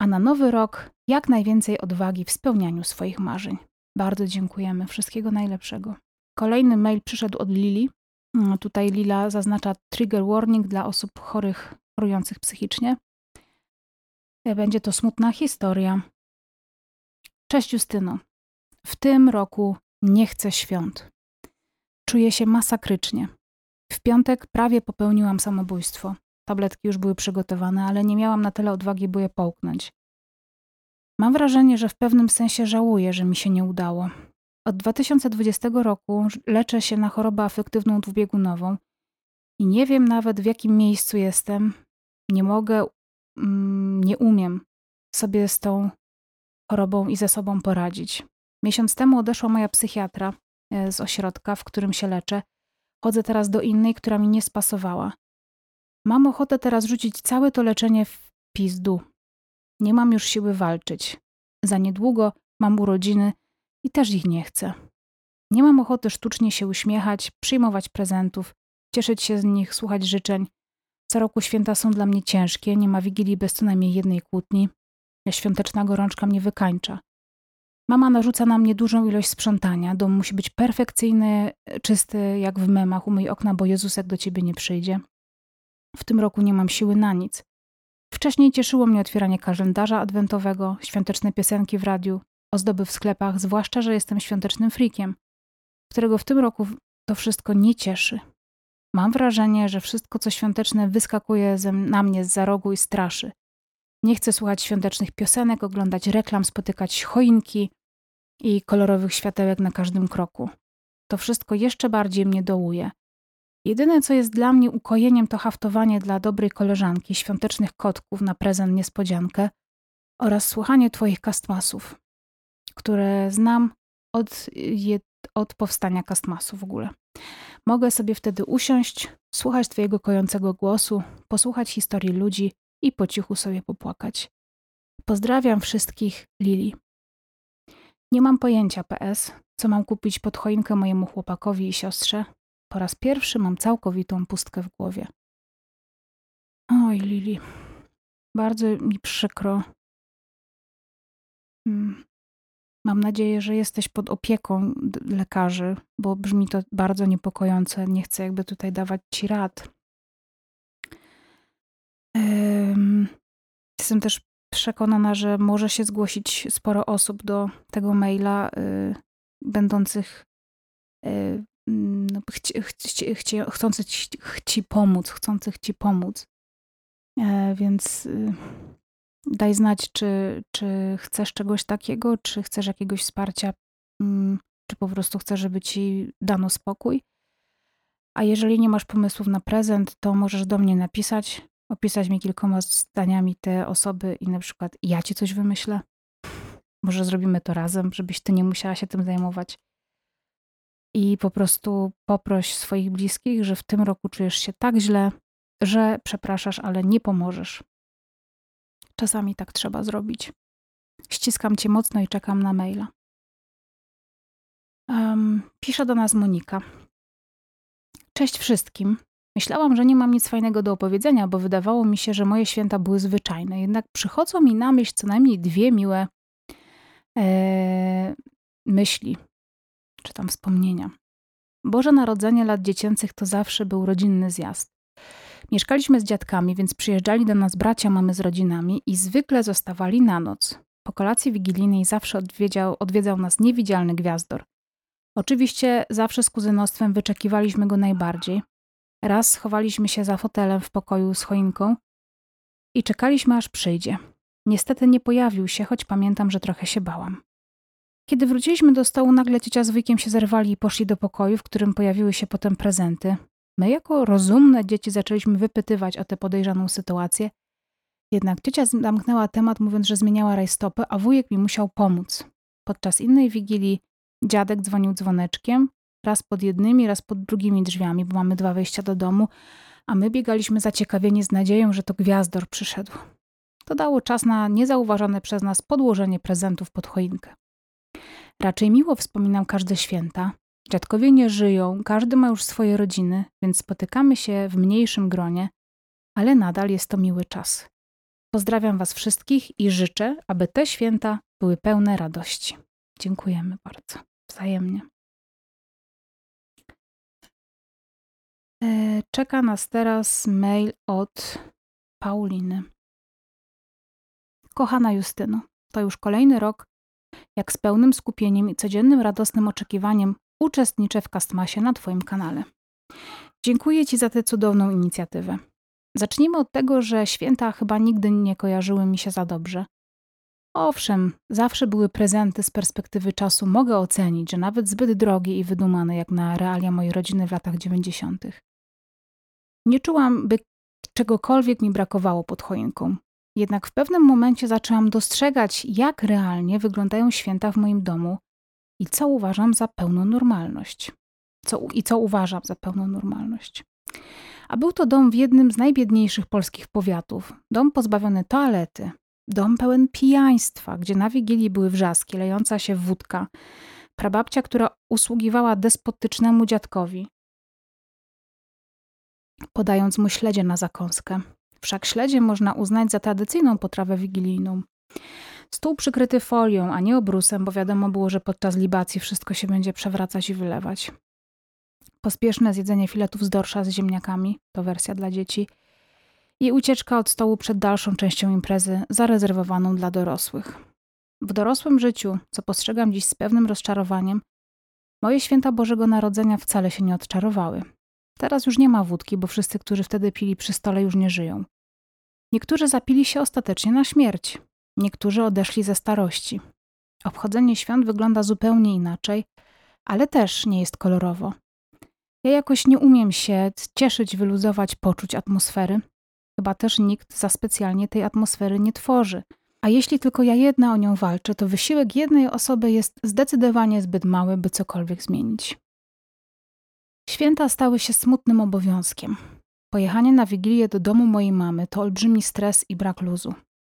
a na nowy rok jak najwięcej odwagi w spełnianiu swoich marzeń. Bardzo dziękujemy. Wszystkiego najlepszego. Kolejny mail przyszedł od Lili. Mm, tutaj Lila zaznacza trigger warning dla osób chorych, chorujących psychicznie. Będzie to smutna historia. Cześć Justyno. W tym roku nie chcę świąt. Czuję się masakrycznie. W piątek prawie popełniłam samobójstwo. Tabletki już były przygotowane, ale nie miałam na tyle odwagi, by je połknąć. Mam wrażenie, że w pewnym sensie żałuję, że mi się nie udało. Od 2020 roku leczę się na chorobę afektywną dwubiegunową i nie wiem nawet w jakim miejscu jestem. Nie mogę, mm, nie umiem sobie z tą chorobą i ze sobą poradzić. Miesiąc temu odeszła moja psychiatra e, z ośrodka, w którym się leczę. Chodzę teraz do innej, która mi nie spasowała. Mam ochotę teraz rzucić całe to leczenie w pizdu. Nie mam już siły walczyć. Za niedługo mam urodziny i też ich nie chcę. Nie mam ochoty sztucznie się uśmiechać, przyjmować prezentów, cieszyć się z nich, słuchać życzeń. Co roku święta są dla mnie ciężkie, nie ma wigilii bez co najmniej jednej kłótni. Świąteczna gorączka mnie wykańcza. Mama narzuca na mnie dużą ilość sprzątania. Dom musi być perfekcyjny, czysty, jak w memach. Umyj okna, bo Jezusek do ciebie nie przyjdzie. W tym roku nie mam siły na nic. Wcześniej cieszyło mnie otwieranie kalendarza adwentowego, świąteczne piosenki w radiu, ozdoby w sklepach, zwłaszcza, że jestem świątecznym frikiem, którego w tym roku to wszystko nie cieszy. Mam wrażenie, że wszystko, co świąteczne, wyskakuje na mnie z za rogu i straszy. Nie chcę słuchać świątecznych piosenek, oglądać reklam, spotykać choinki i kolorowych światełek na każdym kroku. To wszystko jeszcze bardziej mnie dołuje. Jedyne, co jest dla mnie ukojeniem, to haftowanie dla dobrej koleżanki, świątecznych kotków na prezent niespodziankę oraz słuchanie Twoich kastmasów, które znam od, od powstania kastmasu w ogóle. Mogę sobie wtedy usiąść, słuchać Twojego kojącego głosu, posłuchać historii ludzi i po cichu sobie popłakać. Pozdrawiam wszystkich, Lili. Nie mam pojęcia, PS, co mam kupić pod choinkę mojemu chłopakowi i siostrze. Po raz pierwszy mam całkowitą pustkę w głowie. Oj, Lili, bardzo mi przykro. Hmm. Mam nadzieję, że jesteś pod opieką lekarzy, bo brzmi to bardzo niepokojące. Nie chcę jakby tutaj dawać ci rad. Jestem też przekonana, że może się zgłosić sporo osób do tego maila, y, będących y, no, chcących ci pomóc, chcących ci pomóc. E, więc y, daj znać, czy, czy chcesz czegoś takiego, czy chcesz jakiegoś wsparcia, mm, czy po prostu chcesz, żeby ci dano spokój. A jeżeli nie masz pomysłów na prezent, to możesz do mnie napisać, opisać mi kilkoma zdaniami te osoby i na przykład ja ci coś wymyślę. Może zrobimy to razem, żebyś ty nie musiała się tym zajmować. I po prostu poproś swoich bliskich, że w tym roku czujesz się tak źle, że przepraszasz, ale nie pomożesz. Czasami tak trzeba zrobić. Ściskam cię mocno i czekam na maila. Um, pisze do nas Monika. Cześć wszystkim. Myślałam, że nie mam nic fajnego do opowiedzenia, bo wydawało mi się, że moje święta były zwyczajne. Jednak przychodzą mi na myśl co najmniej dwie miłe e, myśli, czy tam wspomnienia. Boże Narodzenie lat dziecięcych to zawsze był rodzinny zjazd. Mieszkaliśmy z dziadkami, więc przyjeżdżali do nas bracia mamy z rodzinami i zwykle zostawali na noc. Po kolacji wigilijnej zawsze odwiedział, odwiedzał nas niewidzialny gwiazdor. Oczywiście zawsze z kuzynostwem wyczekiwaliśmy go najbardziej, Raz schowaliśmy się za fotelem w pokoju z choinką i czekaliśmy, aż przyjdzie. Niestety nie pojawił się, choć pamiętam, że trochę się bałam. Kiedy wróciliśmy do stołu, nagle ciocia z wujkiem się zerwali i poszli do pokoju, w którym pojawiły się potem prezenty. My, jako rozumne dzieci, zaczęliśmy wypytywać o tę podejrzaną sytuację. Jednak ciocia zamknęła temat, mówiąc, że zmieniała rajstopy, a wujek mi musiał pomóc. Podczas innej wigilii dziadek dzwonił dzwoneczkiem, raz pod jednymi, raz pod drugimi drzwiami, bo mamy dwa wejścia do domu, a my biegaliśmy zaciekawieni z nadzieją, że to gwiazdor przyszedł. To dało czas na niezauważone przez nas podłożenie prezentów pod choinkę. Raczej miło wspominam każde święta. Dziadkowie nie żyją, każdy ma już swoje rodziny, więc spotykamy się w mniejszym gronie, ale nadal jest to miły czas. Pozdrawiam Was wszystkich i życzę, aby te święta były pełne radości. Dziękujemy bardzo. Wzajemnie. E, czeka nas teraz mail od Pauliny. Kochana Justyno, to już kolejny rok, jak z pełnym skupieniem i codziennym radosnym oczekiwaniem uczestniczę w Castmasie na Twoim kanale. Dziękuję Ci za tę cudowną inicjatywę. Zacznijmy od tego, że święta chyba nigdy nie kojarzyły mi się za dobrze. Owszem, zawsze były prezenty z perspektywy czasu, mogę ocenić, że nawet zbyt drogie i wydumane jak na realia mojej rodziny w latach dziewięćdziesiątych. Nie czułam, by czegokolwiek mi brakowało pod choinką. Jednak w pewnym momencie zaczęłam dostrzegać, jak realnie wyglądają święta w moim domu i co uważam za pełną normalność. Co, I co uważam za pełną normalność. A był to dom w jednym z najbiedniejszych polskich powiatów. Dom pozbawiony toalety. Dom pełen pijaństwa, gdzie na wigilii były wrzaski, lejąca się wódka. Prababcia, która usługiwała despotycznemu dziadkowi, podając mu śledzie na zakąskę. Wszak śledzie można uznać za tradycyjną potrawę wigilijną. Stół przykryty folią, a nie obrusem, bo wiadomo było, że podczas libacji wszystko się będzie przewracać i wylewać. Pospieszne zjedzenie filetów z dorsza z ziemniakami to wersja dla dzieci i ucieczka od stołu przed dalszą częścią imprezy zarezerwowaną dla dorosłych. W dorosłym życiu, co postrzegam dziś z pewnym rozczarowaniem, moje święta Bożego Narodzenia wcale się nie odczarowały. Teraz już nie ma wódki, bo wszyscy, którzy wtedy pili przy stole, już nie żyją. Niektórzy zapili się ostatecznie na śmierć, niektórzy odeszli ze starości. Obchodzenie świąt wygląda zupełnie inaczej, ale też nie jest kolorowo. Ja jakoś nie umiem się cieszyć, wyluzować poczuć atmosfery. Chyba też nikt za specjalnie tej atmosfery nie tworzy. A jeśli tylko ja jedna o nią walczę, to wysiłek jednej osoby jest zdecydowanie zbyt mały, by cokolwiek zmienić. Święta stały się smutnym obowiązkiem. Pojechanie na wigilię do domu mojej mamy to olbrzymi stres i brak luzu.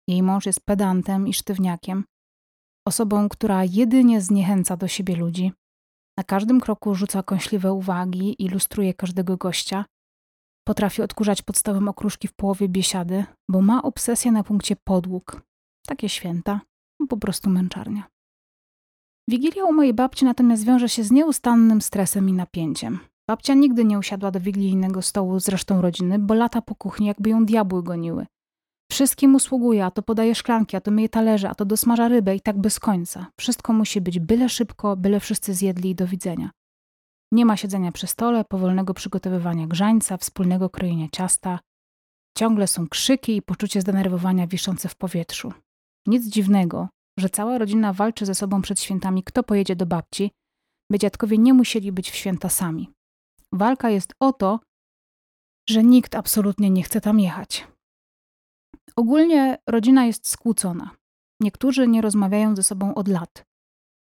Jej mąż jest pedantem i sztywniakiem, osobą, która jedynie zniechęca do siebie ludzi. Na każdym kroku rzuca kąśliwe uwagi ilustruje każdego gościa. Potrafi odkurzać pod stołem okruszki w połowie biesiady, bo ma obsesję na punkcie podłóg. Takie święta, po prostu męczarnia. Wigilia u mojej babci natomiast wiąże się z nieustannym stresem i napięciem. Babcia nigdy nie usiadła do wigilijnego stołu z resztą rodziny, bo lata po kuchni jakby ją diabły goniły. Wszystkim usługuje, a to podaje szklanki, a to myje talerze, a to dosmaża rybę i tak bez końca. Wszystko musi być byle szybko, byle wszyscy zjedli i do widzenia. Nie ma siedzenia przy stole, powolnego przygotowywania grzańca, wspólnego krojenia ciasta. Ciągle są krzyki i poczucie zdenerwowania wiszące w powietrzu. Nic dziwnego, że cała rodzina walczy ze sobą przed świętami, kto pojedzie do babci, by dziadkowie nie musieli być w święta sami. Walka jest o to, że nikt absolutnie nie chce tam jechać. Ogólnie rodzina jest skłócona. Niektórzy nie rozmawiają ze sobą od lat.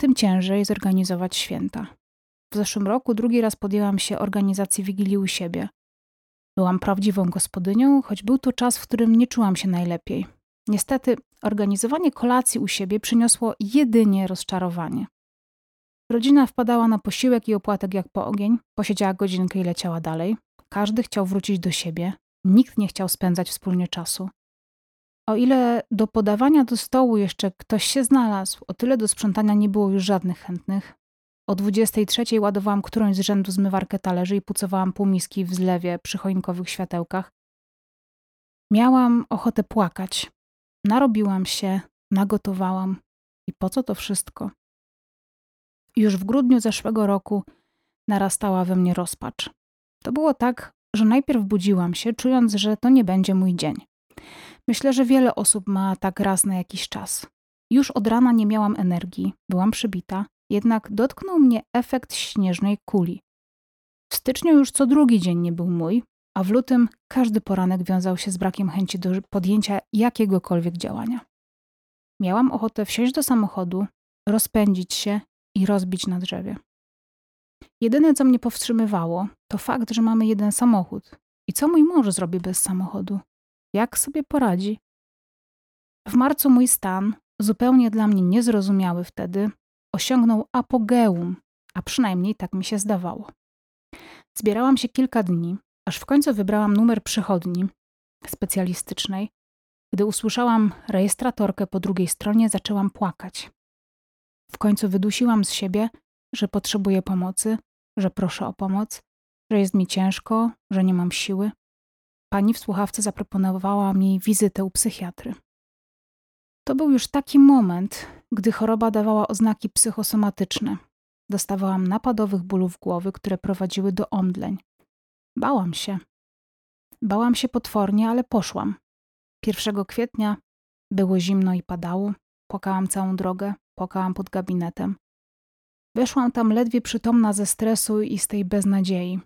Tym ciężej zorganizować święta. W zeszłym roku drugi raz podjęłam się organizacji Wigilii u siebie. Byłam prawdziwą gospodynią, choć był to czas, w którym nie czułam się najlepiej. Niestety, organizowanie kolacji u siebie przyniosło jedynie rozczarowanie. Rodzina wpadała na posiłek i opłatek jak po ogień, posiedziała godzinkę i leciała dalej. Każdy chciał wrócić do siebie, nikt nie chciał spędzać wspólnie czasu. O ile do podawania do stołu jeszcze ktoś się znalazł, o tyle do sprzątania nie było już żadnych chętnych. O 23 ładowałam którąś z rzędu zmywarkę talerzy i pucowałam półmiski w zlewie przy choinkowych światełkach. Miałam ochotę płakać. Narobiłam się, nagotowałam. I po co to wszystko? Już w grudniu zeszłego roku narastała we mnie rozpacz. To było tak, że najpierw budziłam się, czując, że to nie będzie mój dzień. Myślę, że wiele osób ma tak raz na jakiś czas. Już od rana nie miałam energii, byłam przybita, jednak dotknął mnie efekt śnieżnej kuli. W styczniu już co drugi dzień nie był mój, a w lutym każdy poranek wiązał się z brakiem chęci do podjęcia jakiegokolwiek działania. Miałam ochotę wsiąść do samochodu, rozpędzić się i rozbić na drzewie. Jedyne, co mnie powstrzymywało, to fakt, że mamy jeden samochód. I co mój mąż zrobi bez samochodu? Jak sobie poradzi? W marcu mój stan, zupełnie dla mnie niezrozumiały wtedy, osiągnął apogeum, a przynajmniej tak mi się zdawało. Zbierałam się kilka dni, aż w końcu wybrałam numer przychodni specjalistycznej. Gdy usłyszałam rejestratorkę po drugiej stronie, zaczęłam płakać. W końcu wydusiłam z siebie, że potrzebuję pomocy, że proszę o pomoc, że jest mi ciężko, że nie mam siły. Pani w słuchawce zaproponowała mi wizytę u psychiatry. To był już taki moment, gdy choroba dawała oznaki psychosomatyczne. Dostawałam napadowych bólów głowy, które prowadziły do omdleń. Bałam się. Bałam się potwornie, ale poszłam. 1 kwietnia było zimno i padało. Płakałam całą drogę, płakałam pod gabinetem. Weszłam tam ledwie przytomna ze stresu i z tej beznadziei.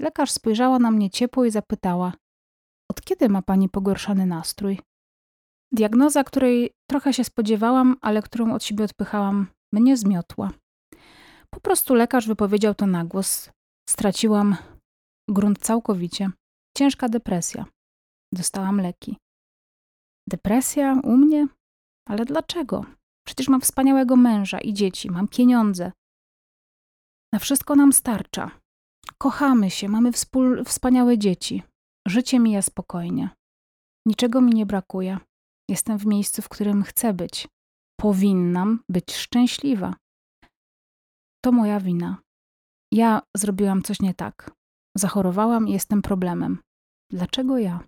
Lekarz spojrzała na mnie ciepło i zapytała: Od kiedy ma pani pogorszony nastrój? Diagnoza, której trochę się spodziewałam, ale którą od siebie odpychałam, mnie zmiotła. Po prostu lekarz wypowiedział to na głos. Straciłam grunt całkowicie. Ciężka depresja. Dostałam leki. Depresja u mnie? Ale dlaczego? Przecież mam wspaniałego męża i dzieci, mam pieniądze. Na wszystko nam starcza. Kochamy się, mamy wspól, wspaniałe dzieci. Życie mija spokojnie. Niczego mi nie brakuje. Jestem w miejscu, w którym chcę być. Powinnam być szczęśliwa. To moja wina. Ja zrobiłam coś nie tak. Zachorowałam i jestem problemem. Dlaczego ja?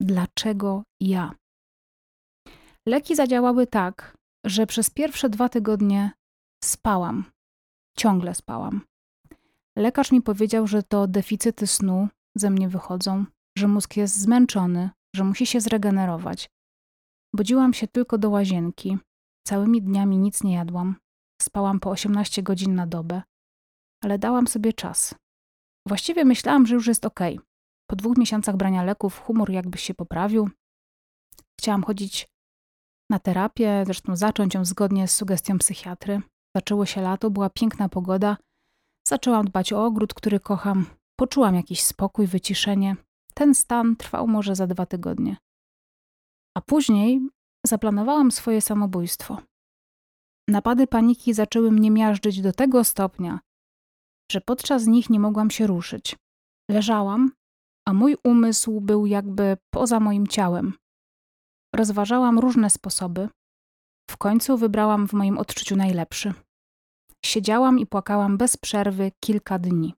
Dlaczego ja? Leki zadziałały tak, że przez pierwsze dwa tygodnie spałam. Ciągle spałam. Lekarz mi powiedział, że to deficyty snu ze mnie wychodzą, że mózg jest zmęczony, że musi się zregenerować. Budziłam się tylko do łazienki. Całymi dniami nic nie jadłam. Spałam po 18 godzin na dobę, ale dałam sobie czas. Właściwie myślałam, że już jest ok. Po dwóch miesiącach brania leków humor jakby się poprawił. Chciałam chodzić na terapię, zresztą zacząć ją zgodnie z sugestią psychiatry. Zaczęło się lato, była piękna pogoda. Zaczęłam dbać o ogród, który kocham. Poczułam jakiś spokój, wyciszenie. Ten stan trwał może za dwa tygodnie. A później zaplanowałam swoje samobójstwo. Napady paniki zaczęły mnie miażdżyć do tego stopnia, że podczas nich nie mogłam się ruszyć. Leżałam, a mój umysł był jakby poza moim ciałem. Rozważałam różne sposoby. W końcu wybrałam w moim odczuciu najlepszy. Siedziałam i płakałam bez przerwy kilka dni.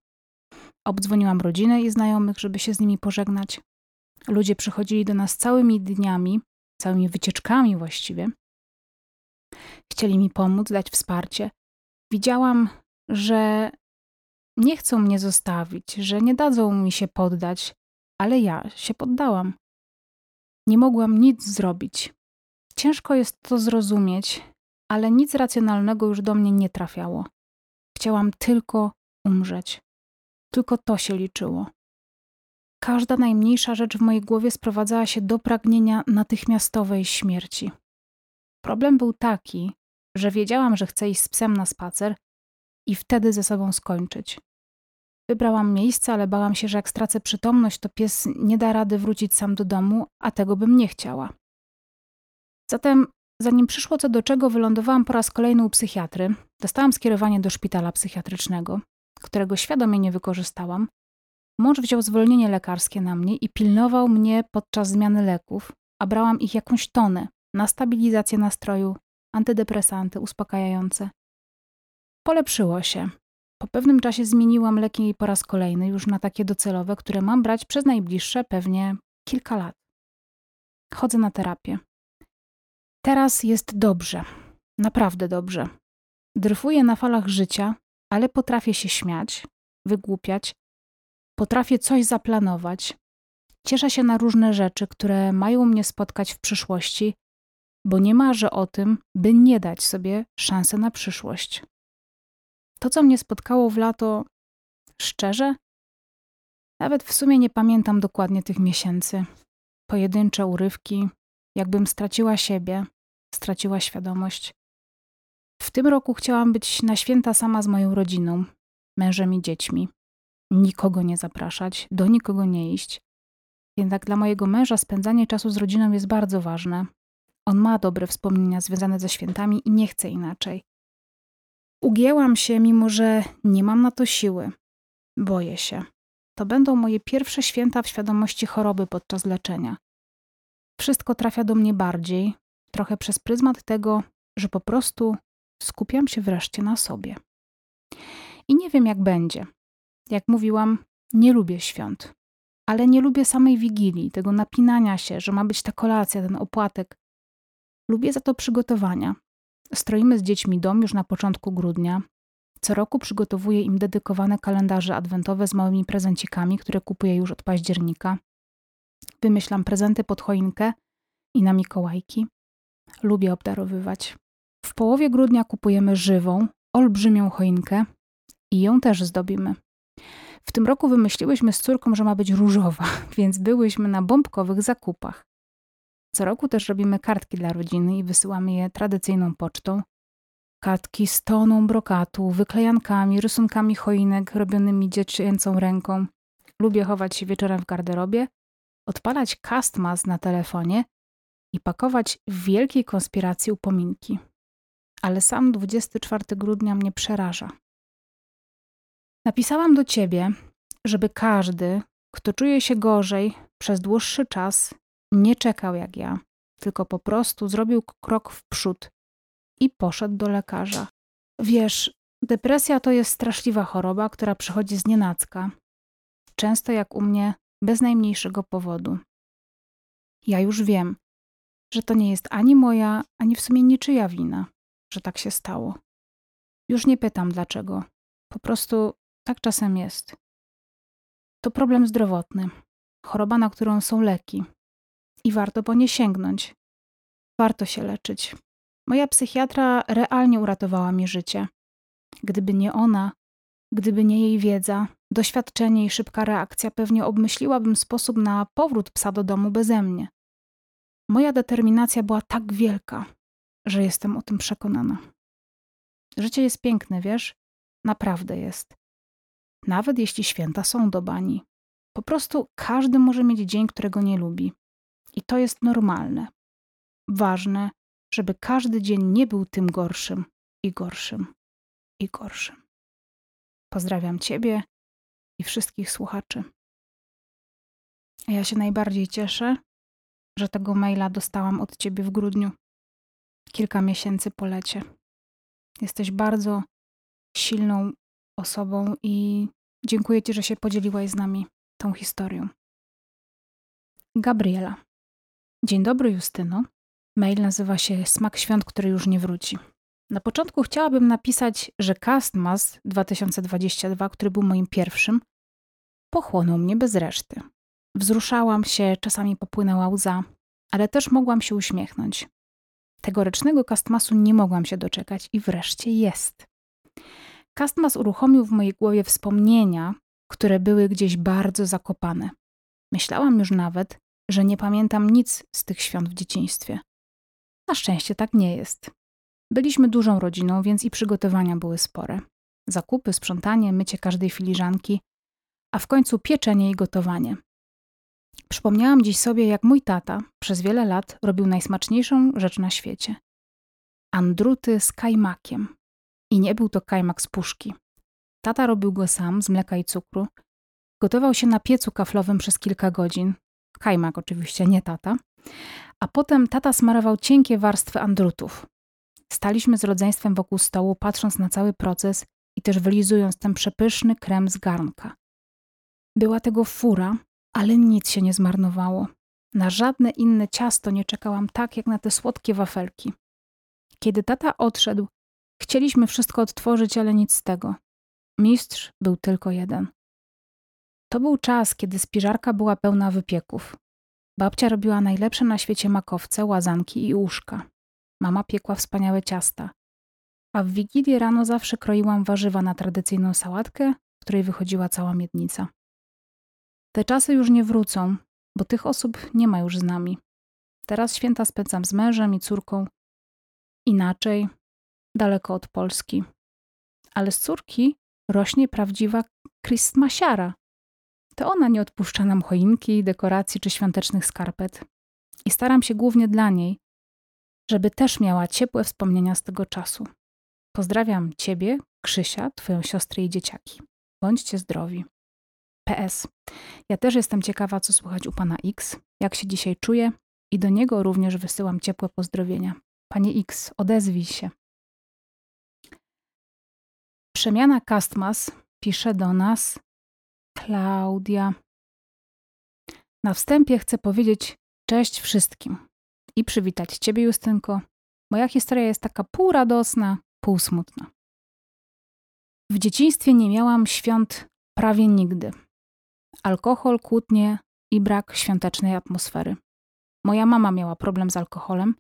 Obdzwoniłam rodzinę i znajomych, żeby się z nimi pożegnać. Ludzie przychodzili do nas całymi dniami, całymi wycieczkami właściwie. Chcieli mi pomóc, dać wsparcie. Widziałam, że nie chcą mnie zostawić, że nie dadzą mi się poddać, ale ja się poddałam. Nie mogłam nic zrobić. Ciężko jest to zrozumieć, ale nic racjonalnego już do mnie nie trafiało. Chciałam tylko umrzeć. Tylko to się liczyło. Każda najmniejsza rzecz w mojej głowie sprowadzała się do pragnienia natychmiastowej śmierci. Problem był taki, że wiedziałam, że chcę iść z psem na spacer i wtedy ze sobą skończyć. Wybrałam miejsce, ale bałam się, że jak stracę przytomność, to pies nie da rady wrócić sam do domu, a tego bym nie chciała. Zatem, zanim przyszło co do czego, wylądowałam po raz kolejny u psychiatry. Dostałam skierowanie do szpitala psychiatrycznego, którego świadomie nie wykorzystałam. Mąż wziął zwolnienie lekarskie na mnie i pilnował mnie podczas zmiany leków, a brałam ich jakąś tonę na stabilizację nastroju, antydepresanty, uspokajające. Polepszyło się. Po pewnym czasie zmieniłam leki po raz kolejny, już na takie docelowe, które mam brać przez najbliższe pewnie kilka lat. Chodzę na terapię. Teraz jest dobrze, naprawdę dobrze. Dryfuję na falach życia, ale potrafię się śmiać, wygłupiać, potrafię coś zaplanować. Cieszę się na różne rzeczy, które mają mnie spotkać w przyszłości, bo nie marzę o tym, by nie dać sobie szansy na przyszłość. To, co mnie spotkało w lato, szczerze, nawet w sumie nie pamiętam dokładnie tych miesięcy. Pojedyncze urywki, jakbym straciła siebie, straciła świadomość. W tym roku chciałam być na święta sama z moją rodziną, mężem i dziećmi. Nikogo nie zapraszać, do nikogo nie iść. Jednak dla mojego męża spędzanie czasu z rodziną jest bardzo ważne. On ma dobre wspomnienia związane ze świętami i nie chce inaczej. Ugięłam się, mimo że nie mam na to siły. Boję się. To będą moje pierwsze święta w świadomości choroby podczas leczenia. Wszystko trafia do mnie bardziej, trochę przez pryzmat tego, że po prostu skupiam się wreszcie na sobie. I nie wiem, jak będzie. Jak mówiłam, nie lubię świąt, ale nie lubię samej wigilii, tego napinania się, że ma być ta kolacja, ten opłatek. Lubię za to przygotowania, Stroimy z dziećmi dom już na początku grudnia. Co roku przygotowuję im dedykowane kalendarze adwentowe z małymi prezencikami, które kupuję już od października. Wymyślam prezenty pod choinkę i na Mikołajki. Lubię obdarowywać. W połowie grudnia kupujemy żywą, olbrzymią choinkę i ją też zdobimy. W tym roku wymyśliłyśmy z córką, że ma być różowa, więc byłyśmy na bombkowych zakupach. Co roku też robimy kartki dla rodziny i wysyłamy je tradycyjną pocztą. Kartki z toną brokatu, wyklejankami, rysunkami choinek robionymi dziecięcą ręką. Lubię chować się wieczorem w garderobie, odpalać castmas na telefonie i pakować w wielkiej konspiracji upominki. Ale sam 24 grudnia mnie przeraża. Napisałam do ciebie, żeby każdy, kto czuje się gorzej przez dłuższy czas, nie czekał jak ja, tylko po prostu zrobił krok w przód i poszedł do lekarza. Wiesz, depresja to jest straszliwa choroba, która przychodzi z nienacka. Często jak u mnie, bez najmniejszego powodu. Ja już wiem, że to nie jest ani moja, ani w sumie niczyja wina, że tak się stało. Już nie pytam dlaczego. Po prostu tak czasem jest. To problem zdrowotny, choroba, na którą są leki. I warto po nie sięgnąć. Warto się leczyć. Moja psychiatra realnie uratowała mi życie. Gdyby nie ona, gdyby nie jej wiedza, doświadczenie i szybka reakcja, pewnie obmyśliłabym sposób na powrót psa do domu beze mnie. Moja determinacja była tak wielka, że jestem o tym przekonana. Życie jest piękne, wiesz? Naprawdę jest. Nawet jeśli święta są do bani. Po prostu każdy może mieć dzień, którego nie lubi. I to jest normalne. Ważne, żeby każdy dzień nie był tym gorszym i gorszym i gorszym. Pozdrawiam Ciebie i wszystkich słuchaczy. Ja się najbardziej cieszę, że tego maila dostałam od Ciebie w grudniu, kilka miesięcy po lecie. Jesteś bardzo silną osobą i dziękuję Ci, że się podzieliłaś z nami tą historią. Gabriela. Dzień dobry, Justyno. Mail nazywa się Smak Świąt, który już nie wróci. Na początku chciałabym napisać, że Castmas 2022, który był moim pierwszym, pochłonął mnie bez reszty. Wzruszałam się, czasami popłynęła łza, ale też mogłam się uśmiechnąć. Tegorocznego Castmasu nie mogłam się doczekać i wreszcie jest. Castmas uruchomił w mojej głowie wspomnienia, które były gdzieś bardzo zakopane. Myślałam już nawet, że nie pamiętam nic z tych świąt w dzieciństwie. Na szczęście tak nie jest. Byliśmy dużą rodziną, więc i przygotowania były spore. Zakupy, sprzątanie, mycie każdej filiżanki, a w końcu pieczenie i gotowanie. Przypomniałam dziś sobie, jak mój tata przez wiele lat robił najsmaczniejszą rzecz na świecie. Andruty z kajmakiem. I nie był to kajmak z puszki. Tata robił go sam z mleka i cukru. Gotował się na piecu kaflowym przez kilka godzin. Kajmak oczywiście, nie tata. A potem tata smarował cienkie warstwy andrutów. Staliśmy z rodzeństwem wokół stołu, patrząc na cały proces i też wylizując ten przepyszny krem z garnka. Była tego fura, ale nic się nie zmarnowało. Na żadne inne ciasto nie czekałam tak, jak na te słodkie wafelki. Kiedy tata odszedł, chcieliśmy wszystko odtworzyć, ale nic z tego. Mistrz był tylko jeden. To był czas, kiedy spiżarka była pełna wypieków. Babcia robiła najlepsze na świecie makowce, łazanki i uszka. Mama piekła wspaniałe ciasta. A w Wigilię rano zawsze kroiłam warzywa na tradycyjną sałatkę, której wychodziła cała miednica. Te czasy już nie wrócą, bo tych osób nie ma już z nami. Teraz święta spędzam z mężem i córką. Inaczej, daleko od Polski. Ale z córki rośnie prawdziwa Christmasiara. To ona nie odpuszcza nam choinki, dekoracji czy świątecznych skarpet. I staram się głównie dla niej, żeby też miała ciepłe wspomnienia z tego czasu. Pozdrawiam Ciebie, Krzysia, Twoją siostrę i dzieciaki. Bądźcie zdrowi. PS. Ja też jestem ciekawa, co słychać u pana X, jak się dzisiaj czuje i do niego również wysyłam ciepłe pozdrowienia. Panie X, odezwij się. Przemiana Castmas pisze do nas Klaudia. Na wstępie chcę powiedzieć cześć wszystkim i przywitać Ciebie, Justynko. Moja historia jest taka pół radosna, pół smutna. W dzieciństwie nie miałam świąt prawie nigdy. Alkohol, kłótnie i brak świątecznej atmosfery. Moja mama miała problem z alkoholem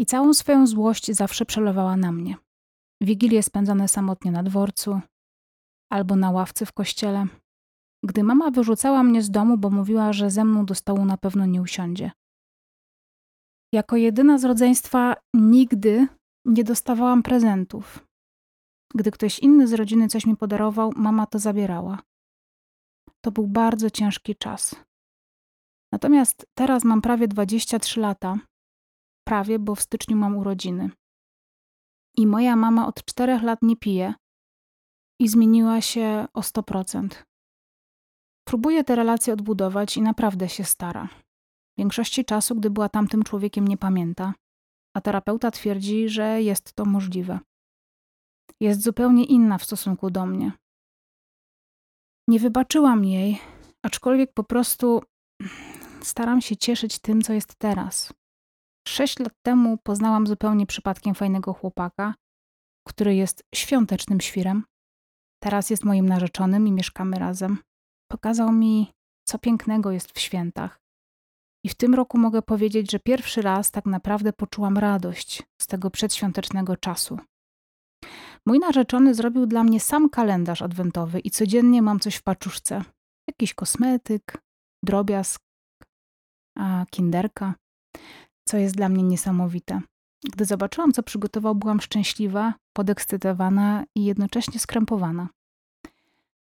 i całą swoją złość zawsze przelewała na mnie. Wigilie spędzone samotnie na dworcu albo na ławce w kościele. Gdy mama wyrzucała mnie z domu, bo mówiła, że ze mną do stołu na pewno nie usiądzie. Jako jedyna z rodzeństwa nigdy nie dostawałam prezentów. Gdy ktoś inny z rodziny coś mi podarował, mama to zabierała. To był bardzo ciężki czas. Natomiast teraz mam prawie 23 lata. Prawie, bo w styczniu mam urodziny. I moja mama od czterech lat nie pije i zmieniła się o 100%. Próbuje te relacje odbudować i naprawdę się stara. Większości czasu, gdy była tamtym człowiekiem, nie pamięta, a terapeuta twierdzi, że jest to możliwe. Jest zupełnie inna w stosunku do mnie. Nie wybaczyłam jej, aczkolwiek po prostu staram się cieszyć tym, co jest teraz. Sześć lat temu poznałam zupełnie przypadkiem fajnego chłopaka, który jest świątecznym świrem. Teraz jest moim narzeczonym i mieszkamy razem. Pokazał mi, co pięknego jest w świętach. I w tym roku mogę powiedzieć, że pierwszy raz tak naprawdę poczułam radość z tego przedświątecznego czasu. Mój narzeczony zrobił dla mnie sam kalendarz adwentowy i codziennie mam coś w paczuszce. Jakiś kosmetyk, drobiazg, a kinderka, co jest dla mnie niesamowite. Gdy zobaczyłam, co przygotował, byłam szczęśliwa, podekscytowana i jednocześnie skrępowana.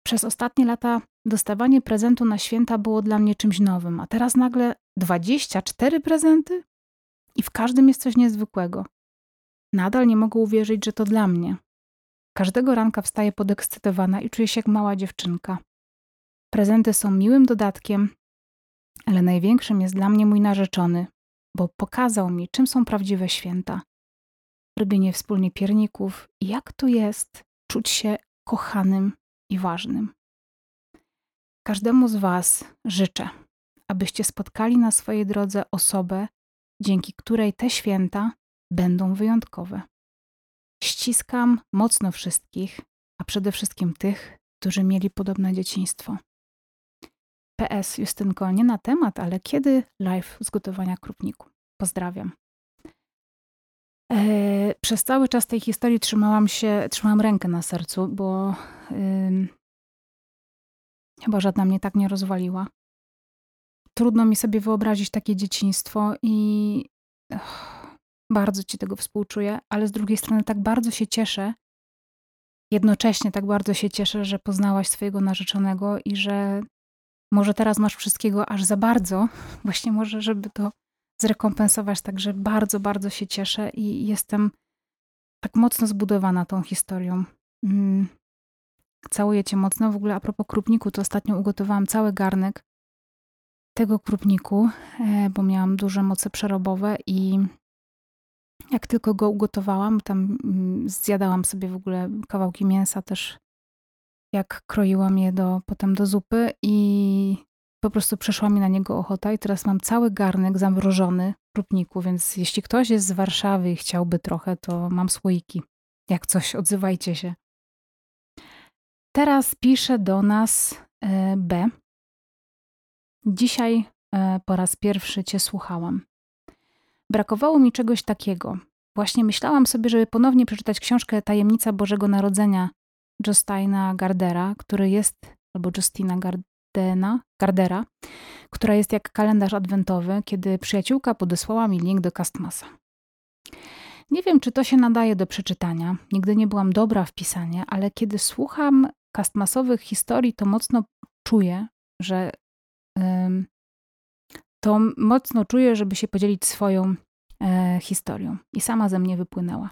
Przez ostatnie lata dostawanie prezentu na święta było dla mnie czymś nowym, a teraz nagle 24 prezenty? I w każdym jest coś niezwykłego. Nadal nie mogę uwierzyć, że to dla mnie. Każdego ranka wstaję podekscytowana i czuję się jak mała dziewczynka. Prezenty są miłym dodatkiem, ale największym jest dla mnie mój narzeczony, bo pokazał mi, czym są prawdziwe święta. Robienie wspólnie pierników i jak to jest czuć się kochanym i ważnym. Każdemu z Was życzę, abyście spotkali na swojej drodze osobę, dzięki której te święta będą wyjątkowe. Ściskam mocno wszystkich, a przede wszystkim tych, którzy mieli podobne dzieciństwo. PS Justynko, nie na temat, ale kiedy live z gotowania krupniku. Pozdrawiam. Eee, przez cały czas tej historii trzymałam się, trzymałam rękę na sercu, bo yy, chyba żadna mnie tak nie rozwaliła. Trudno mi sobie wyobrazić takie dzieciństwo i bardzo ci tego współczuję, ale z drugiej strony tak bardzo się cieszę, jednocześnie tak bardzo się cieszę, że poznałaś swojego narzeczonego i że może teraz masz wszystkiego aż za bardzo, właśnie może, żeby to zrekompensować. Także bardzo, bardzo się cieszę i jestem tak mocno zbudowana tą historią. Mm. Całuję cię mocno. W ogóle a propos krupniku, to ostatnio ugotowałam cały garnek tego krupniku, e, bo miałam duże moce przerobowe i jak tylko go ugotowałam, tam mm, zjadałam sobie w ogóle kawałki mięsa też, jak kroiłam je do, potem do zupy i po prostu przeszła mi na niego ochota i teraz mam cały garnek zamrożony w krupniku, więc jeśli ktoś jest z Warszawy i chciałby trochę, to mam słoiki. Jak coś, odzywajcie się. Teraz pisze do nas e, B. Dzisiaj e, po raz pierwszy Cię słuchałam. Brakowało mi czegoś takiego. Właśnie myślałam sobie, żeby ponownie przeczytać książkę Tajemnica Bożego Narodzenia Justina Gardera, który jest, albo Justina Gardena, Gardera, która jest jak kalendarz adwentowy, kiedy przyjaciółka podesłała mi link do Castmasa. Nie wiem, czy to się nadaje do przeczytania. Nigdy nie byłam dobra w pisanie, ale kiedy słucham Castmasowych historii, to mocno czuję, że to mocno czuję, żeby się podzielić swoją e, historią. I sama ze mnie wypłynęła.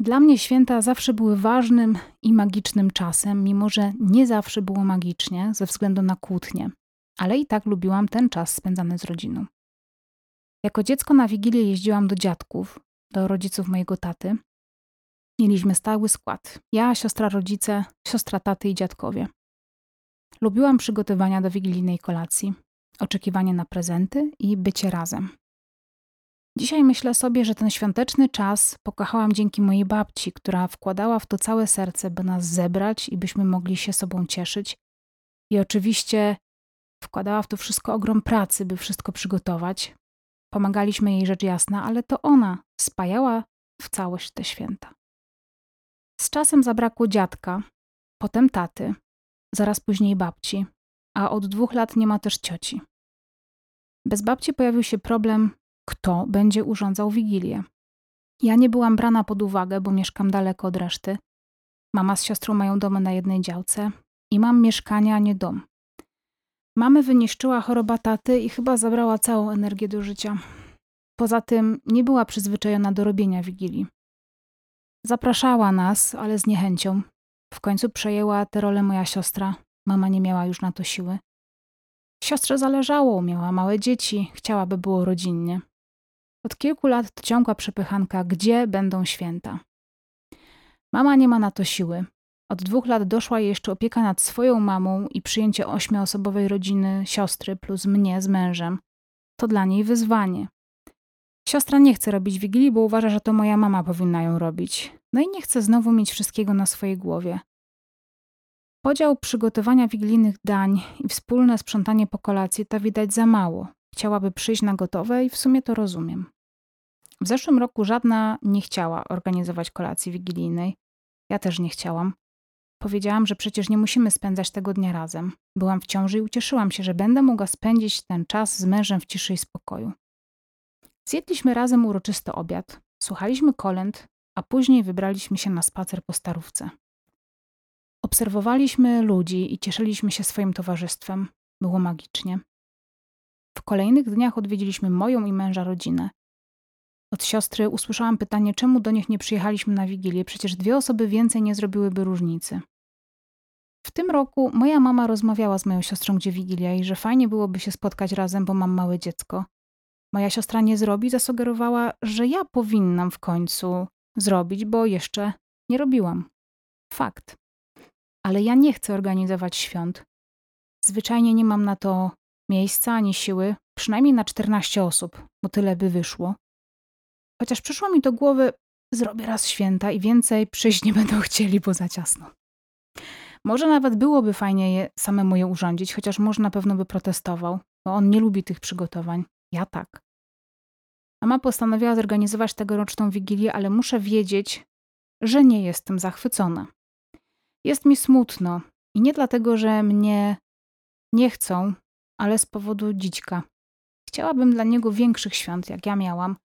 Dla mnie święta zawsze były ważnym i magicznym czasem, mimo że nie zawsze było magicznie ze względu na kłótnie, ale i tak lubiłam ten czas spędzany z rodziną. Jako dziecko na Wigilię jeździłam do dziadków, do rodziców mojego taty. Mieliśmy stały skład. Ja, siostra rodzice, siostra taty i dziadkowie. Lubiłam przygotowania do wigilijnej kolacji, oczekiwanie na prezenty i bycie razem. Dzisiaj myślę sobie, że ten świąteczny czas pokochałam dzięki mojej babci, która wkładała w to całe serce, by nas zebrać i byśmy mogli się sobą cieszyć. I oczywiście wkładała w to wszystko ogrom pracy, by wszystko przygotować. Pomagaliśmy jej rzecz jasna, ale to ona spajała w całość te święta. Z czasem zabrakło dziadka, potem taty, zaraz później babci, a od dwóch lat nie ma też cioci. Bez babci pojawił się problem kto będzie urządzał wigilię. Ja nie byłam brana pod uwagę, bo mieszkam daleko od reszty. Mama z siostrą mają domy na jednej działce i mam mieszkanie, a nie dom. Mamy wyniszczyła choroba taty i chyba zabrała całą energię do życia. Poza tym nie była przyzwyczajona do robienia wigilii. Zapraszała nas, ale z niechęcią. W końcu przejęła tę rolę moja siostra. Mama nie miała już na to siły. Siostrze zależało, miała małe dzieci, chciałaby było rodzinnie. Od kilku lat to ciągła przepychanka, gdzie będą święta. Mama nie ma na to siły. Od dwóch lat doszła jej jeszcze opieka nad swoją mamą i przyjęcie ośmioosobowej rodziny siostry plus mnie z mężem. To dla niej wyzwanie. Siostra nie chce robić wigilii, bo uważa, że to moja mama powinna ją robić. No i nie chce znowu mieć wszystkiego na swojej głowie. Podział przygotowania wigilijnych dań i wspólne sprzątanie po kolacji to widać za mało. Chciałaby przyjść na gotowe i w sumie to rozumiem. W zeszłym roku żadna nie chciała organizować kolacji wigilijnej. Ja też nie chciałam. Powiedziałam, że przecież nie musimy spędzać tego dnia razem. Byłam w ciąży i ucieszyłam się, że będę mogła spędzić ten czas z mężem w ciszy i spokoju. Zjedliśmy razem uroczysty obiad, słuchaliśmy kolęd, a później wybraliśmy się na spacer po starówce. Obserwowaliśmy ludzi i cieszyliśmy się swoim towarzystwem. Było magicznie. W kolejnych dniach odwiedziliśmy moją i męża rodzinę. Od siostry usłyszałam pytanie, czemu do nich nie przyjechaliśmy na wigilię, przecież dwie osoby więcej nie zrobiłyby różnicy. W tym roku moja mama rozmawiała z moją siostrą, gdzie wigilia i że fajnie byłoby się spotkać razem, bo mam małe dziecko. Moja siostra nie zrobi, zasugerowała, że ja powinnam w końcu zrobić, bo jeszcze nie robiłam. Fakt. Ale ja nie chcę organizować świąt. Zwyczajnie nie mam na to miejsca ani siły, przynajmniej na 14 osób, bo tyle by wyszło. Chociaż przyszło mi do głowy, zrobię raz święta i więcej przyjść nie będą chcieli, bo za ciasno. Może nawet byłoby fajnie je, samemu je urządzić, chociaż mąż na pewno by protestował, bo on nie lubi tych przygotowań. Ja tak. Mama postanowiła zorganizować tegoroczną wigilię, ale muszę wiedzieć, że nie jestem zachwycona. Jest mi smutno i nie dlatego, że mnie nie chcą, ale z powodu dzićka. Chciałabym dla niego większych świąt, jak ja miałam,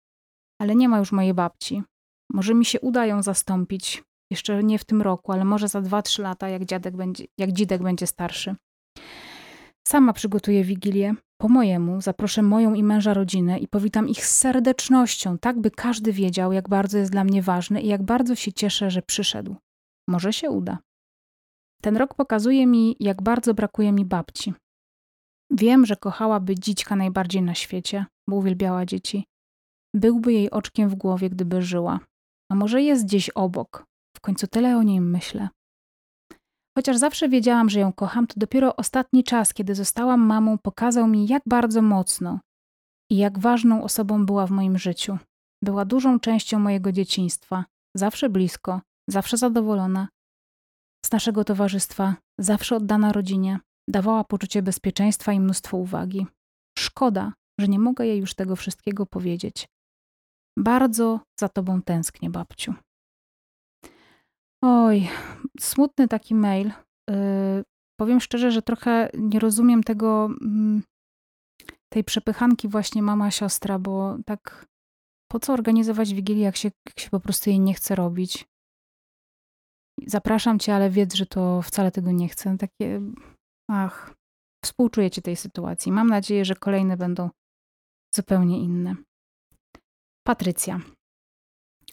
ale nie ma już mojej babci. Może mi się uda ją zastąpić, jeszcze nie w tym roku, ale może za 2-3 lata, jak, dziadek będzie, jak dzidek będzie starszy. Sama przygotuję wigilię. Po mojemu zaproszę moją i męża rodzinę i powitam ich z serdecznością, tak by każdy wiedział, jak bardzo jest dla mnie ważny i jak bardzo się cieszę, że przyszedł. Może się uda. Ten rok pokazuje mi, jak bardzo brakuje mi babci. Wiem, że kochałaby dzićka najbardziej na świecie, bo uwielbiała dzieci. Byłby jej oczkiem w głowie, gdyby żyła. A może jest gdzieś obok. W końcu tyle o niej myślę. Chociaż zawsze wiedziałam, że ją kocham, to dopiero ostatni czas, kiedy zostałam mamą, pokazał mi, jak bardzo mocno i jak ważną osobą była w moim życiu. Była dużą częścią mojego dzieciństwa, zawsze blisko, zawsze zadowolona. Z naszego towarzystwa, zawsze oddana rodzinie, dawała poczucie bezpieczeństwa i mnóstwo uwagi. Szkoda, że nie mogę jej już tego wszystkiego powiedzieć. Bardzo za tobą tęsknię, babciu. Oj, smutny taki mail. Yy, powiem szczerze, że trochę nie rozumiem tego, yy, tej przepychanki właśnie mama-siostra, bo tak po co organizować wigilię, jak się, jak się po prostu jej nie chce robić? Zapraszam cię, ale wiedz, że to wcale tego nie chcę. Takie, ach, współczuję ci tej sytuacji. Mam nadzieję, że kolejne będą zupełnie inne. Patrycja.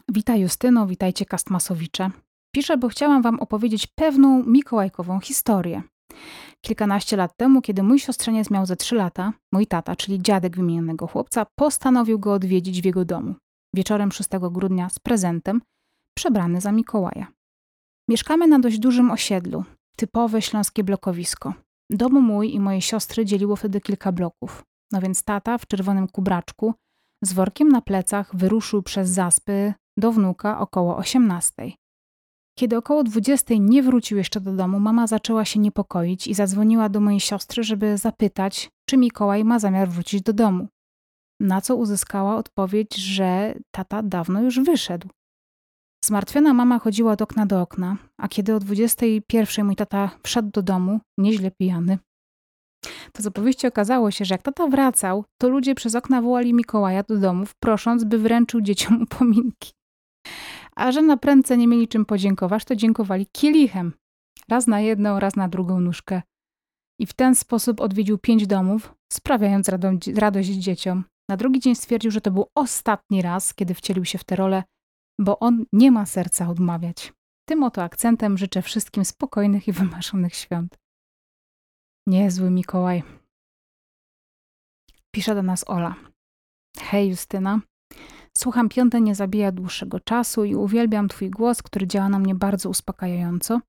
Witaj Justyno, witajcie Kastmasowicze. Piszę, bo chciałam wam opowiedzieć pewną mikołajkową historię. Kilkanaście lat temu, kiedy mój siostrzeniec miał ze trzy lata, mój tata, czyli dziadek wymienionego chłopca, postanowił go odwiedzić w jego domu. Wieczorem 6 grudnia z prezentem, przebrany za Mikołaja. Mieszkamy na dość dużym osiedlu, typowe śląskie blokowisko. Dom mój i mojej siostry dzieliło wtedy kilka bloków. No więc tata w czerwonym kubraczku z workiem na plecach wyruszył przez zaspy do wnuka około 18. Kiedy około 20 nie wrócił jeszcze do domu, mama zaczęła się niepokoić i zadzwoniła do mojej siostry, żeby zapytać, czy Mikołaj ma zamiar wrócić do domu. Na co uzyskała odpowiedź, że tata dawno już wyszedł. Zmartwiona mama chodziła od okna do okna, a kiedy o 21 mój tata wszedł do domu, nieźle pijany, to z opowieści okazało się, że jak tata wracał, to ludzie przez okna wołali Mikołaja do domów, prosząc, by wręczył dzieciom upominki. A że na prędce nie mieli czym podziękować, to dziękowali kielichem. Raz na jedną, raz na drugą nóżkę. I w ten sposób odwiedził pięć domów, sprawiając radość dzieciom. Na drugi dzień stwierdził, że to był ostatni raz, kiedy wcielił się w tę rolę, bo on nie ma serca odmawiać. Tym oto akcentem życzę wszystkim spokojnych i wymarzonych świąt. Niezły Mikołaj. Pisze do nas Ola. Hej Justyna. Słucham Piąte nie zabija dłuższego czasu i uwielbiam Twój głos, który działa na mnie bardzo uspokajająco.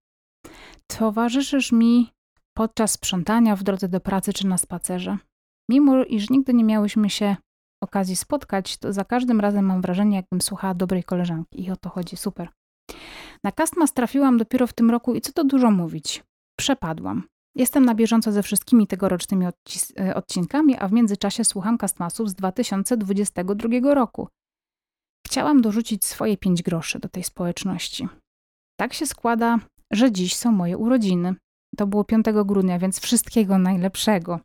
Towarzyszysz mi podczas sprzątania w drodze do pracy czy na spacerze. Mimo iż nigdy nie miałyśmy się okazji spotkać, to za każdym razem mam wrażenie, jakbym słuchała dobrej koleżanki. I o to chodzi, super. Na Castmas trafiłam dopiero w tym roku i co to dużo mówić. Przepadłam. Jestem na bieżąco ze wszystkimi tegorocznymi e, odcinkami, a w międzyczasie słucham Castmasów z 2022 roku. Chciałam dorzucić swoje pięć groszy do tej społeczności. Tak się składa, że dziś są moje urodziny. To było 5 grudnia, więc wszystkiego najlepszego.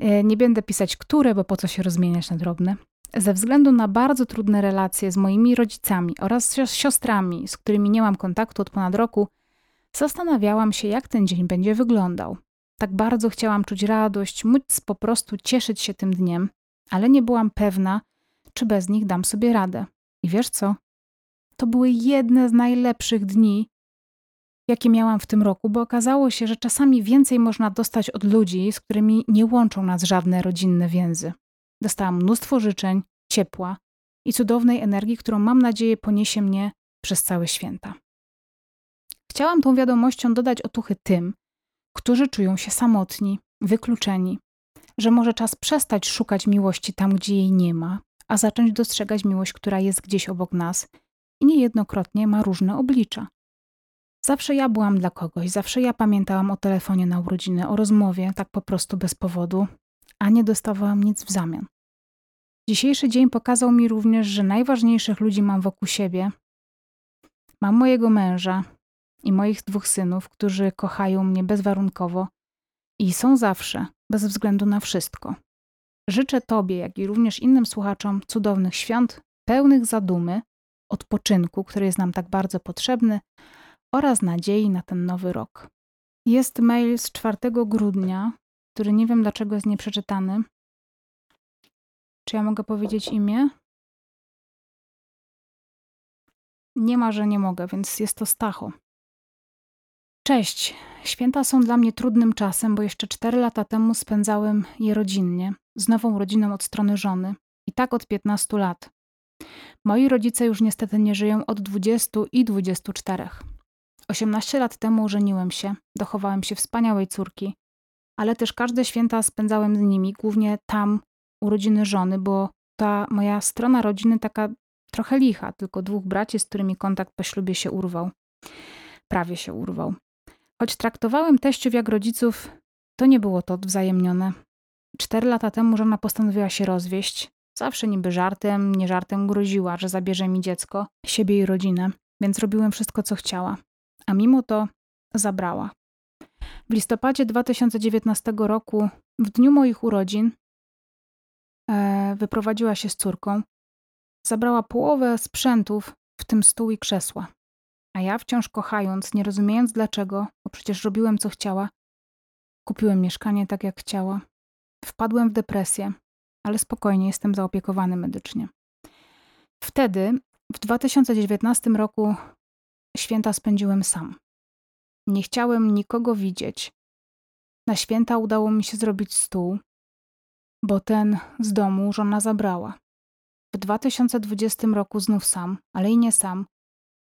E, nie będę pisać które, bo po co się rozmieniać na drobne. Ze względu na bardzo trudne relacje z moimi rodzicami oraz siostrami, z którymi nie mam kontaktu od ponad roku, zastanawiałam się, jak ten dzień będzie wyglądał. Tak bardzo chciałam czuć radość, móc po prostu cieszyć się tym dniem, ale nie byłam pewna, czy bez nich dam sobie radę. I wiesz co? To były jedne z najlepszych dni, jakie miałam w tym roku, bo okazało się, że czasami więcej można dostać od ludzi, z którymi nie łączą nas żadne rodzinne więzy. Dostałam mnóstwo życzeń, ciepła i cudownej energii, którą mam nadzieję poniesie mnie przez całe święta. Chciałam tą wiadomością dodać otuchy tym, którzy czują się samotni, wykluczeni, że może czas przestać szukać miłości tam, gdzie jej nie ma, a zacząć dostrzegać miłość, która jest gdzieś obok nas i niejednokrotnie ma różne oblicza. Zawsze ja byłam dla kogoś, zawsze ja pamiętałam o telefonie na urodziny, o rozmowie, tak po prostu bez powodu, a nie dostawałam nic w zamian. Dzisiejszy dzień pokazał mi również, że najważniejszych ludzi mam wokół siebie. Mam mojego męża i moich dwóch synów, którzy kochają mnie bezwarunkowo i są zawsze, bez względu na wszystko. Życzę Tobie, jak i również innym słuchaczom cudownych świąt, pełnych zadumy, odpoczynku, który jest nam tak bardzo potrzebny, oraz nadziei na ten nowy rok. Jest mail z 4 grudnia, który nie wiem dlaczego jest nieprzeczytany. Czy ja mogę powiedzieć imię? Nie ma, że nie mogę, więc jest to Stacho. Cześć. Święta są dla mnie trudnym czasem, bo jeszcze 4 lata temu spędzałem je rodzinnie, z nową rodziną od strony żony. I tak od 15 lat. Moi rodzice już niestety nie żyją od 20 i 24. 18 lat temu żeniłem się, dochowałem się wspaniałej córki, ale też każde święta spędzałem z nimi, głównie tam u rodziny żony, bo ta moja strona rodziny taka trochę licha, tylko dwóch braci, z którymi kontakt po ślubie się urwał. Prawie się urwał. Choć traktowałem teściów jak rodziców, to nie było to wzajemnione. Cztery lata temu żona postanowiła się rozwieść. Zawsze niby żartem, nie żartem groziła, że zabierze mi dziecko, siebie i rodzinę, więc robiłem wszystko, co chciała. A mimo to zabrała. W listopadzie 2019 roku, w dniu moich urodzin, e, wyprowadziła się z córką. Zabrała połowę sprzętów, w tym stół i krzesła. A ja wciąż kochając, nie rozumiejąc dlaczego, bo przecież robiłem co chciała, kupiłem mieszkanie tak jak chciała. Wpadłem w depresję, ale spokojnie jestem zaopiekowany medycznie. Wtedy, w 2019 roku, święta spędziłem sam. Nie chciałem nikogo widzieć. Na święta udało mi się zrobić stół, bo ten z domu żona zabrała. W 2020 roku znów sam, ale i nie sam,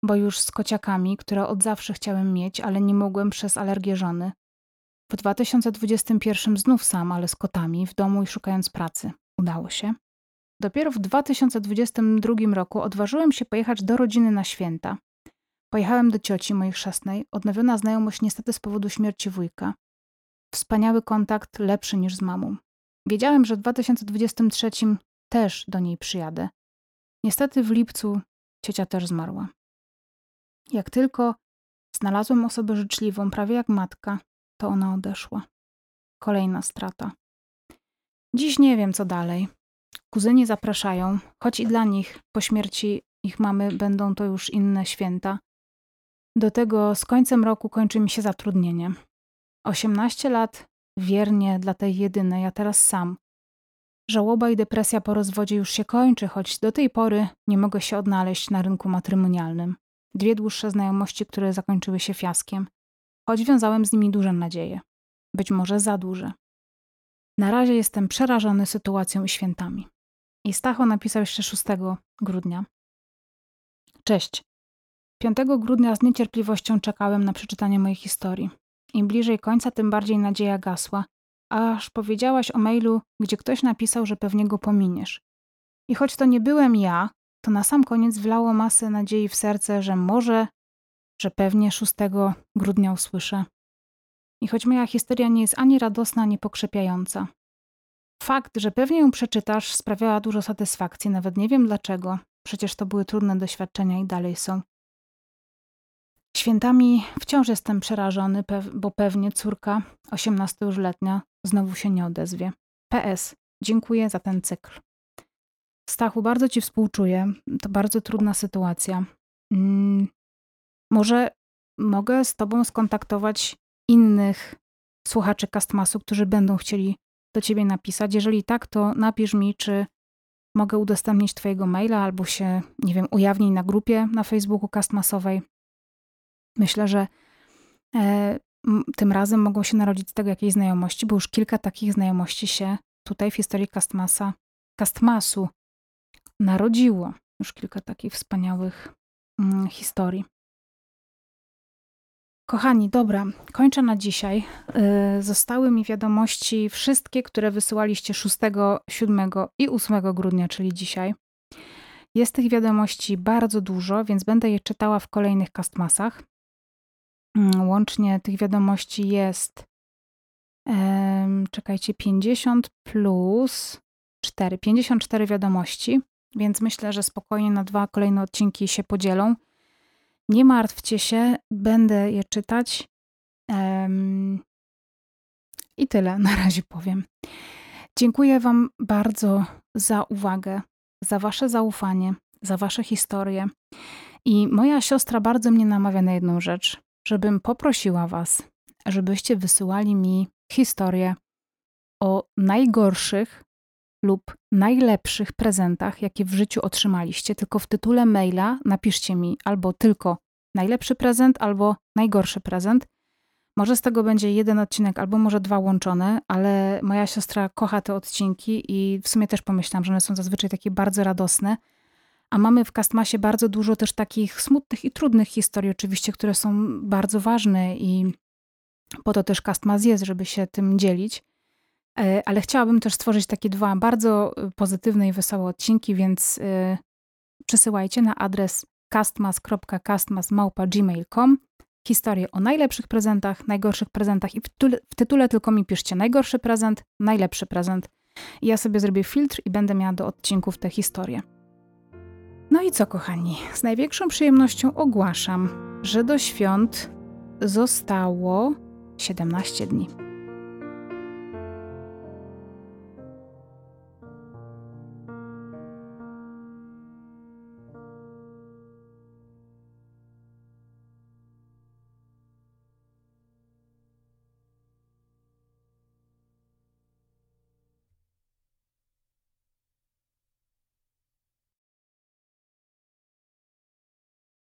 bo już z kociakami, które od zawsze chciałem mieć, ale nie mogłem przez alergię żony. W 2021 znów sam, ale z kotami, w domu i szukając pracy. Udało się. Dopiero w 2022 roku odważyłem się pojechać do rodziny na święta. Pojechałem do cioci mojej chrzestnej, odnowiona znajomość niestety z powodu śmierci wujka. Wspaniały kontakt, lepszy niż z mamą. Wiedziałem, że w 2023 też do niej przyjadę. Niestety w lipcu ciocia też zmarła. Jak tylko znalazłem osobę życzliwą, prawie jak matka, to ona odeszła. kolejna strata. Dziś nie wiem, co dalej. Kuzyni zapraszają, choć i dla nich po śmierci ich mamy będą to już inne święta. Do tego z końcem roku kończy mi się zatrudnienie. 18 lat wiernie dla tej jedynej, a teraz sam. Żałoba i depresja po rozwodzie już się kończy, choć do tej pory nie mogę się odnaleźć na rynku matrymonialnym. Dwie dłuższe znajomości, które zakończyły się fiaskiem, choć wiązałem z nimi duże nadzieje. Być może za duże. Na razie jestem przerażony sytuacją i świętami. I Stacho napisał jeszcze 6 grudnia. Cześć. 5 grudnia z niecierpliwością czekałem na przeczytanie mojej historii. Im bliżej końca, tym bardziej nadzieja gasła, aż powiedziałaś o mailu, gdzie ktoś napisał, że pewnie go pominiesz. I choć to nie byłem ja, to na sam koniec wlało masę nadziei w serce, że może, że pewnie 6 grudnia usłyszę. I choć moja historia nie jest ani radosna, ani pokrzepiająca. Fakt, że pewnie ją przeczytasz, sprawiała dużo satysfakcji, nawet nie wiem dlaczego. Przecież to były trudne doświadczenia i dalej są. Świętami wciąż jestem przerażony, bo pewnie córka, 18 już letnia, znowu się nie odezwie. PS. Dziękuję za ten cykl. Stachu, bardzo Ci współczuję. To bardzo trudna sytuacja. Hmm, może mogę z Tobą skontaktować innych słuchaczy Castmasu, którzy będą chcieli do Ciebie napisać. Jeżeli tak, to napisz mi, czy mogę udostępnić Twojego maila albo się, nie wiem, ujawnij na grupie na Facebooku Castmasowej. Myślę, że e, tym razem mogą się narodzić z tego jakieś znajomości, bo już kilka takich znajomości się tutaj w historii Castmasa, Castmasu narodziło. Już kilka takich wspaniałych mm, historii. Kochani, dobra, kończę na dzisiaj. Yy, zostały mi wiadomości wszystkie, które wysyłaliście 6, 7 i 8 grudnia, czyli dzisiaj. Jest tych wiadomości bardzo dużo, więc będę je czytała w kolejnych castmasach. Mm, łącznie tych wiadomości jest, czekajcie, 50 plus 4, 54 wiadomości, więc myślę, że spokojnie na dwa kolejne odcinki się podzielą. Nie martwcie się, będę je czytać. I tyle na razie powiem. Dziękuję Wam bardzo za uwagę, za Wasze zaufanie, za Wasze historie. I moja siostra bardzo mnie namawia na jedną rzecz żebym poprosiła Was, żebyście wysyłali mi historię o najgorszych lub najlepszych prezentach, jakie w życiu otrzymaliście. Tylko w tytule maila napiszcie mi albo tylko najlepszy prezent, albo najgorszy prezent. Może z tego będzie jeden odcinek, albo może dwa łączone, ale moja siostra kocha te odcinki i w sumie też pomyślałam, że one są zazwyczaj takie bardzo radosne a mamy w Castmasie bardzo dużo też takich smutnych i trudnych historii, oczywiście, które są bardzo ważne i po to też Castmas jest, żeby się tym dzielić. E, ale chciałabym też stworzyć takie dwa bardzo e, pozytywne i wesołe odcinki, więc e, przesyłajcie na adres castmas.castmas.gmail.com historię o najlepszych prezentach, najgorszych prezentach i w tytule, w tytule tylko mi piszcie najgorszy prezent, najlepszy prezent. I ja sobie zrobię filtr i będę miała do odcinków te historie. No i co, kochani? Z największą przyjemnością ogłaszam, że do świąt zostało 17 dni.